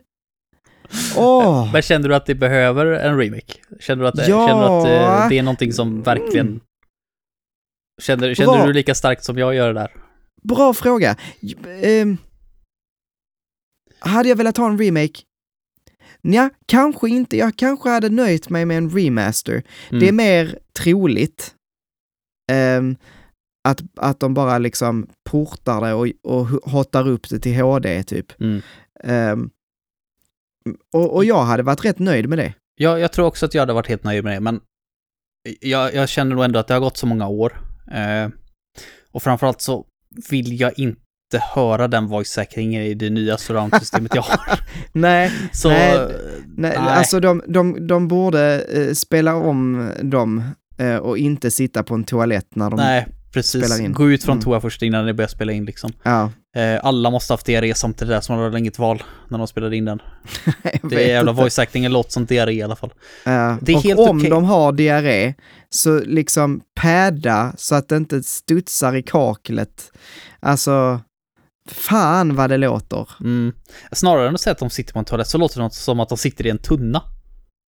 Åh! Men känner du att det behöver en remake? Känner du att, det, Ja. känner du att eh, det är någonting som verkligen... Känner, känner Bra. du lika starkt som jag gör där? Bra fråga. Ehm, hade jag velat ha en remake? Nja, kanske inte. Jag kanske hade nöjt mig med en remaster. Mm. Det är mer troligt ehm, att, att de bara liksom portar det och, och hottar upp det till HD typ. Mm. Ehm, och, och jag hade varit rätt nöjd med det. Ja, jag tror också att jag hade varit helt nöjd med det, men jag, jag känner nog ändå att det har gått så många år. Eh, och framförallt så vill jag inte höra den voice-säkringen i det nya surround-systemet jag har. Nej, Så, Nej, nej, nej, alltså de, de, de borde eh, spela om dem eh, och inte sitta på en toalett när de... nej, precis. Gå ut från Mm. toa först innan ni börjar spela in liksom. Ja, Eh, alla måste haft diarré samtidigt där, så man hade inget val när de spelade in den. Det är jävla inte. voice-actingen låter som diarré i alla fall. Ja, Det är och helt om okej. de har diarré, så liksom päda så att det inte studsar i kaklet. Alltså, fan vad det låter. Mm. Snarare än att säga att de sitter på en toalett så låter det som att de sitter i en tunna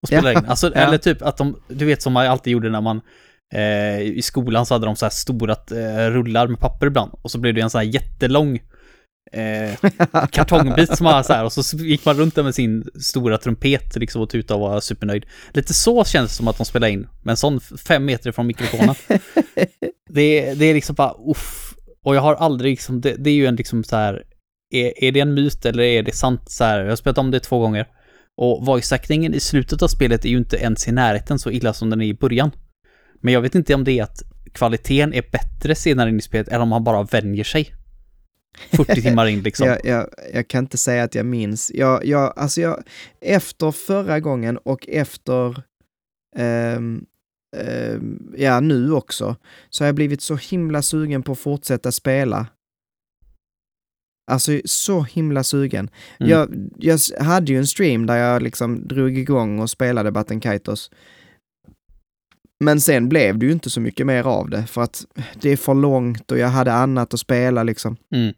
och spelar Ja, in. Alltså, ja. Eller typ att de, du vet som man alltid gjorde när man eh, i skolan så hade de så här stora eh, rullar med papper ibland och så blev det en sån här jättelång eh, kartongbit som var så här och så gick man runt där med sin stora trumpet liksom och tutade och var supernöjd. Lite så känns det som att de spelar in, med en sån fem meter ifrån mikrofonen. det, det är liksom bara uff. Och jag har aldrig liksom, det, det är ju en liksom så här, är, är det en myt eller är det sant så här? Jag har spelat om det två gånger. Och voice-actingen i slutet av spelet är ju inte ens i närheten så illa som den är i början. Men jag vet inte om det är att kvaliteten är bättre senare in i spelet eller om man bara vänjer sig. 40 timmar in liksom. Jag, jag, jag kan inte säga att jag minns. Jag, jag, alltså jag, efter förra gången och efter, ehm, ehm, ja nu också, så har jag blivit så himla sugen på att fortsätta spela. Alltså så himla sugen. Mm. Jag, jag hade ju en stream där jag liksom drog igång och spelade Batten Kaitos. Men sen blev det ju inte så mycket mer av det för att det är för långt och jag hade annat att spela liksom. Mm.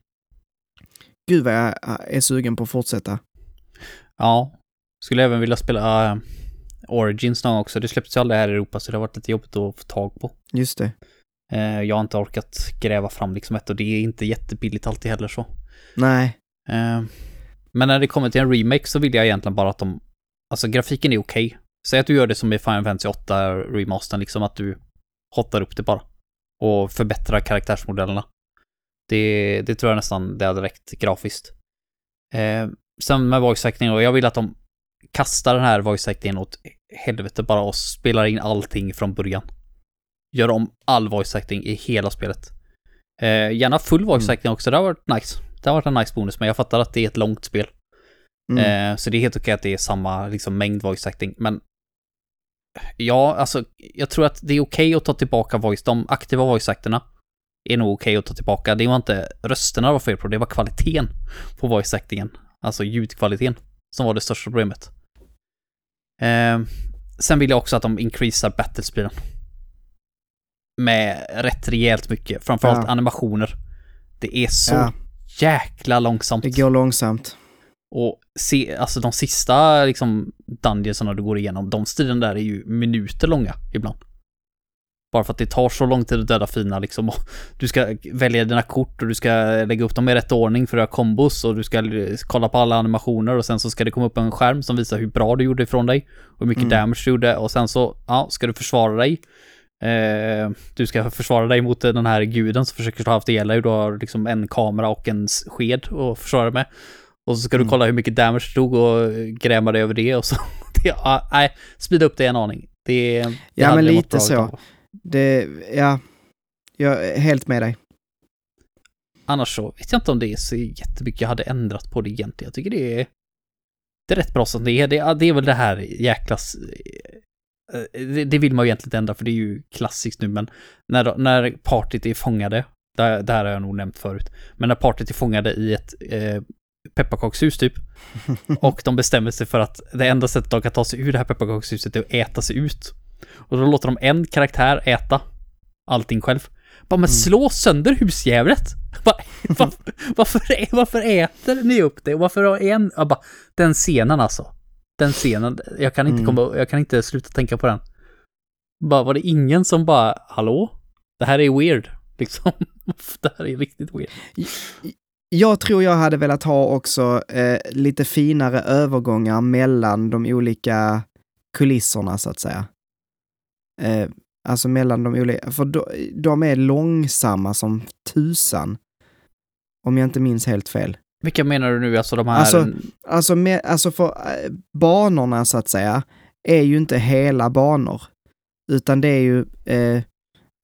Gud vad jag är sugen på att fortsätta. Ja. Skulle även vilja spela äh, Origins någon också. Det släpptes ju aldrig här i Europa så det har varit lite jobbigt att få tag på. Just det. Eh, jag har inte orkat gräva fram liksom ett och det är inte jättebilligt alltid heller så. Nej. Eh, men när det kommer till en remake så vill jag egentligen bara att de, alltså grafiken är okej. Säg att du gör det som i Final Fantasy 8 remastern, liksom att du hottar upp det bara. Och förbättrar karaktärsmodellerna. Det, det tror jag nästan det hade räckt grafiskt. Eh, sen med voice acting och jag vill att de kastar den här voice actingen åt helvete bara och spelar in allting från början. Gör om all voice acting i hela spelet. Eh, gärna full voice Mm. acting också, det har varit nice. Det har varit en nice bonus, men jag fattar att det är ett långt spel. Mm. Eh, så det är helt okej att det är samma liksom, mängd voice acting, men ja, alltså jag tror att det är okej att ta tillbaka voice, de aktiva voice actorna är nog okej att ta tillbaka. Det var inte rösterna det var fel på, det var kvaliteten på voice actingen, alltså ljudkvaliteten, som var det största problemet. Eh, sen vill jag också att de increasar battlespeeden. Med rätt rejält mycket, framförallt Ja. animationer. Det är så Ja, jäkla långsamt. det går långsamt. Och se, alltså de sista liksom dungeonsarna du går igenom, de striden där är ju minuter långa ibland. Bara för att det tar så lång tid att döda fina liksom. Du ska välja dina kort och du ska lägga upp dem i rätt ordning för att göra kombos och du ska kolla på alla animationer och sen så ska det komma upp en skärm som visar hur bra du gjorde ifrån dig. Och hur mycket Mm. damage du gjorde och sen så, ja, ska du försvara dig. Eh, du ska försvara dig mot den här guden som försöker ta haft ihjäl dig. Du har liksom en kamera och en sked att försvara dig med. Och så ska du Mm. kolla hur mycket damage du tog och gräma dig över det och så. det, ja, nej, speeda upp det en aning. Det, det Ja, men lite så. Det, ja, jag är helt med dig. Annars så vet jag inte om det är så jättemycket jag hade ändrat på det egentligen. Jag tycker det är, det är rätt bra som det är. Det, det är väl det här jäkla... s- eh, Det, det vill man ju egentligen inte ändra för det är ju klassiskt nu men när, när partyt är fångade, det, det här har jag nog nämnt förut, men när partyt är fångade i ett eh, pepparkakshus typ och de bestämmer sig för att det enda sättet de kan ta sig ur det här pepparkakshuset är att äta sig ut. Och då låter de en karaktär äta allting själv. Bara, men slå sönder husdjävulet! Bara, varför, varför, varför äter ni upp det? Varför har en... Jag bara, den scenen alltså. Den scenen, jag kan inte Mm. komma, jag kan inte sluta tänka på den. Bara, var det ingen som bara, hallå? Det här är weird, liksom. Det här är riktigt weird. Jag tror jag hade velat ha också eh, lite finare övergångar mellan de olika kulisserna så att säga. Eh, alltså mellan de olika, för de, de är långsamma som tusan. Om jag inte minns helt fel. Vilka menar du nu, alltså de här... Alltså, Alltså, med, alltså för eh, banorna så att säga är ju inte hela banor. Utan det är ju, eh,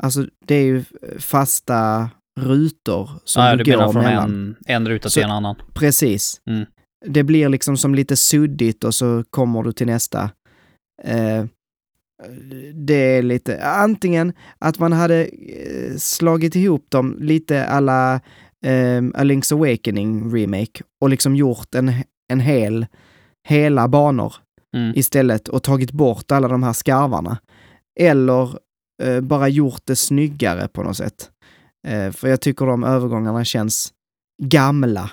alltså det är ju fasta rutor som ja, du, du går från mellan. en, en ruta Så- till en annan. Precis. Mm. Det blir liksom som lite suddigt och så kommer du till nästa. Eh, det är lite, antingen att man hade eh, slagit ihop dem lite alla eh, A Link's Awakening remake och liksom gjort en, en hel, hela banor Mm. istället och tagit bort alla de här skarvarna. Eller eh, bara gjort det snyggare på något sätt. Eh, för jag tycker de övergångarna känns gamla.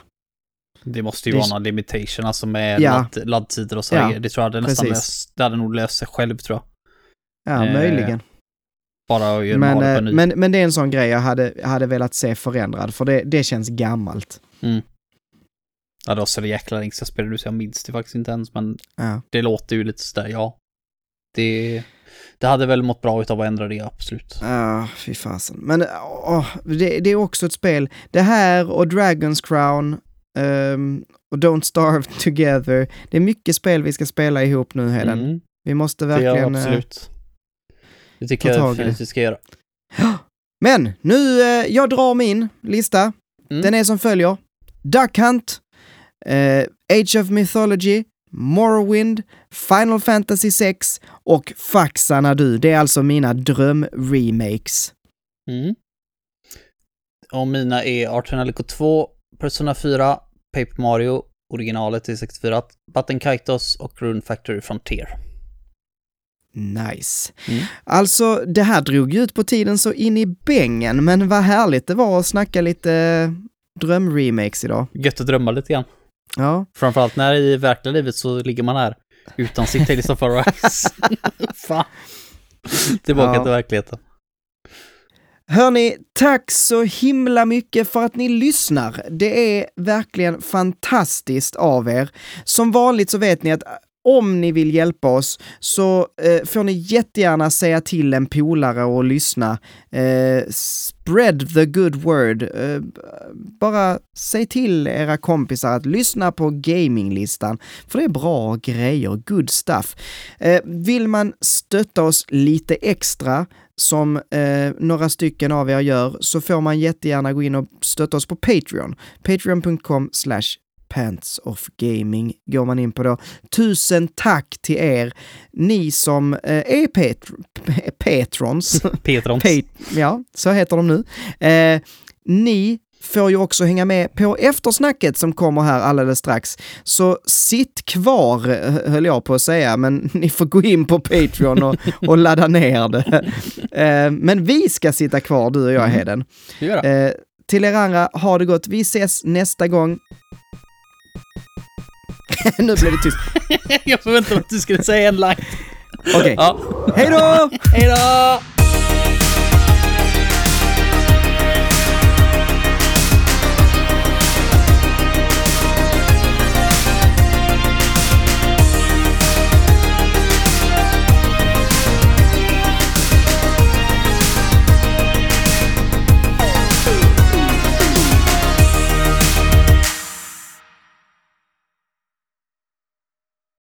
Det måste ju Det- vara någon limitation, alltså med Ja. ladd, laddtider och så. Ja, det tror jag hade nästan löst, det hade nog löst sig själv tror jag. Ja, Eh, möjligen. Bara att göra Men, det på ny. men, men det är en sån grej jag hade, hade velat se förändrad, för det, det känns gammalt. Ja, det var så det jäkla länge sedan jag spelade, så jag minns det faktiskt inte ens, men Ja. det låter ju lite sådär, ja. Det, det hade väl mått bra utav att ändra det, absolut. Ah, fy fasen. Men åh, det, det är också ett spel. Det här och Dragon's Crown ehm, och Don't Starve Together. Det är mycket spel vi ska spela ihop nu, Heden. Mm, Vi måste det verkligen... eh, absolut. Det tycker jag det. definitivt vi ska göra. Men nu, eh, jag drar min lista. Mm. Den är som följer. Duck Hunt, eh, Age of Mythology, Morrowind, Final Fantasy 6 och Faxarna du. Det är alltså mina drömremakes. Mm. Och mina är Arthur Alico 2, Persona 4, Paper Mario, originalet till 64, Button Kaitos och Rune Factory Frontier. Nice. Mm. Alltså, det här drog ju ut på tiden så in i bängen, men vad härligt det var att snacka lite drömremakes idag. Gött att drömma lite grann. Ja, Framförallt när i verkliga livet så ligger man här utan sitt Tales of Arise. Fan. Tillbaka Ja. till verkligheten. Hörni, tack så himla mycket för att ni lyssnar. Det är verkligen fantastiskt av er. Som vanligt så vet ni att om ni vill hjälpa oss så eh, får ni jättegärna säga till en polare och lyssna. Eh, spread the good word. Eh, bara säg till era kompisar att lyssna på gaminglistan, för det är bra grejer, good stuff. Eh, vill man stötta oss lite extra, som eh, några stycken av er gör, så får man jättegärna gå in och stötta oss på Patreon. Patreon.com slash Pants of Gaming går man in på då. Tusen tack till er, ni som eh, är patr- p- patrons. Petrons. Pa- ja, så heter de nu. Eh, ni får ju också hänga med på eftersnacket som kommer här alldeles strax. Så sitt kvar, höll jag på att säga, men ni får gå in på Patreon och, och ladda ner det. Eh, men vi ska sitta kvar, du och jag, Mm. Heden. Eh, till er andra, ha det gott. Vi ses nästa gång. nu blev det tyst. Jag förväntade mig att du skulle säga en line. Okej, Ja. hej då! Hej då!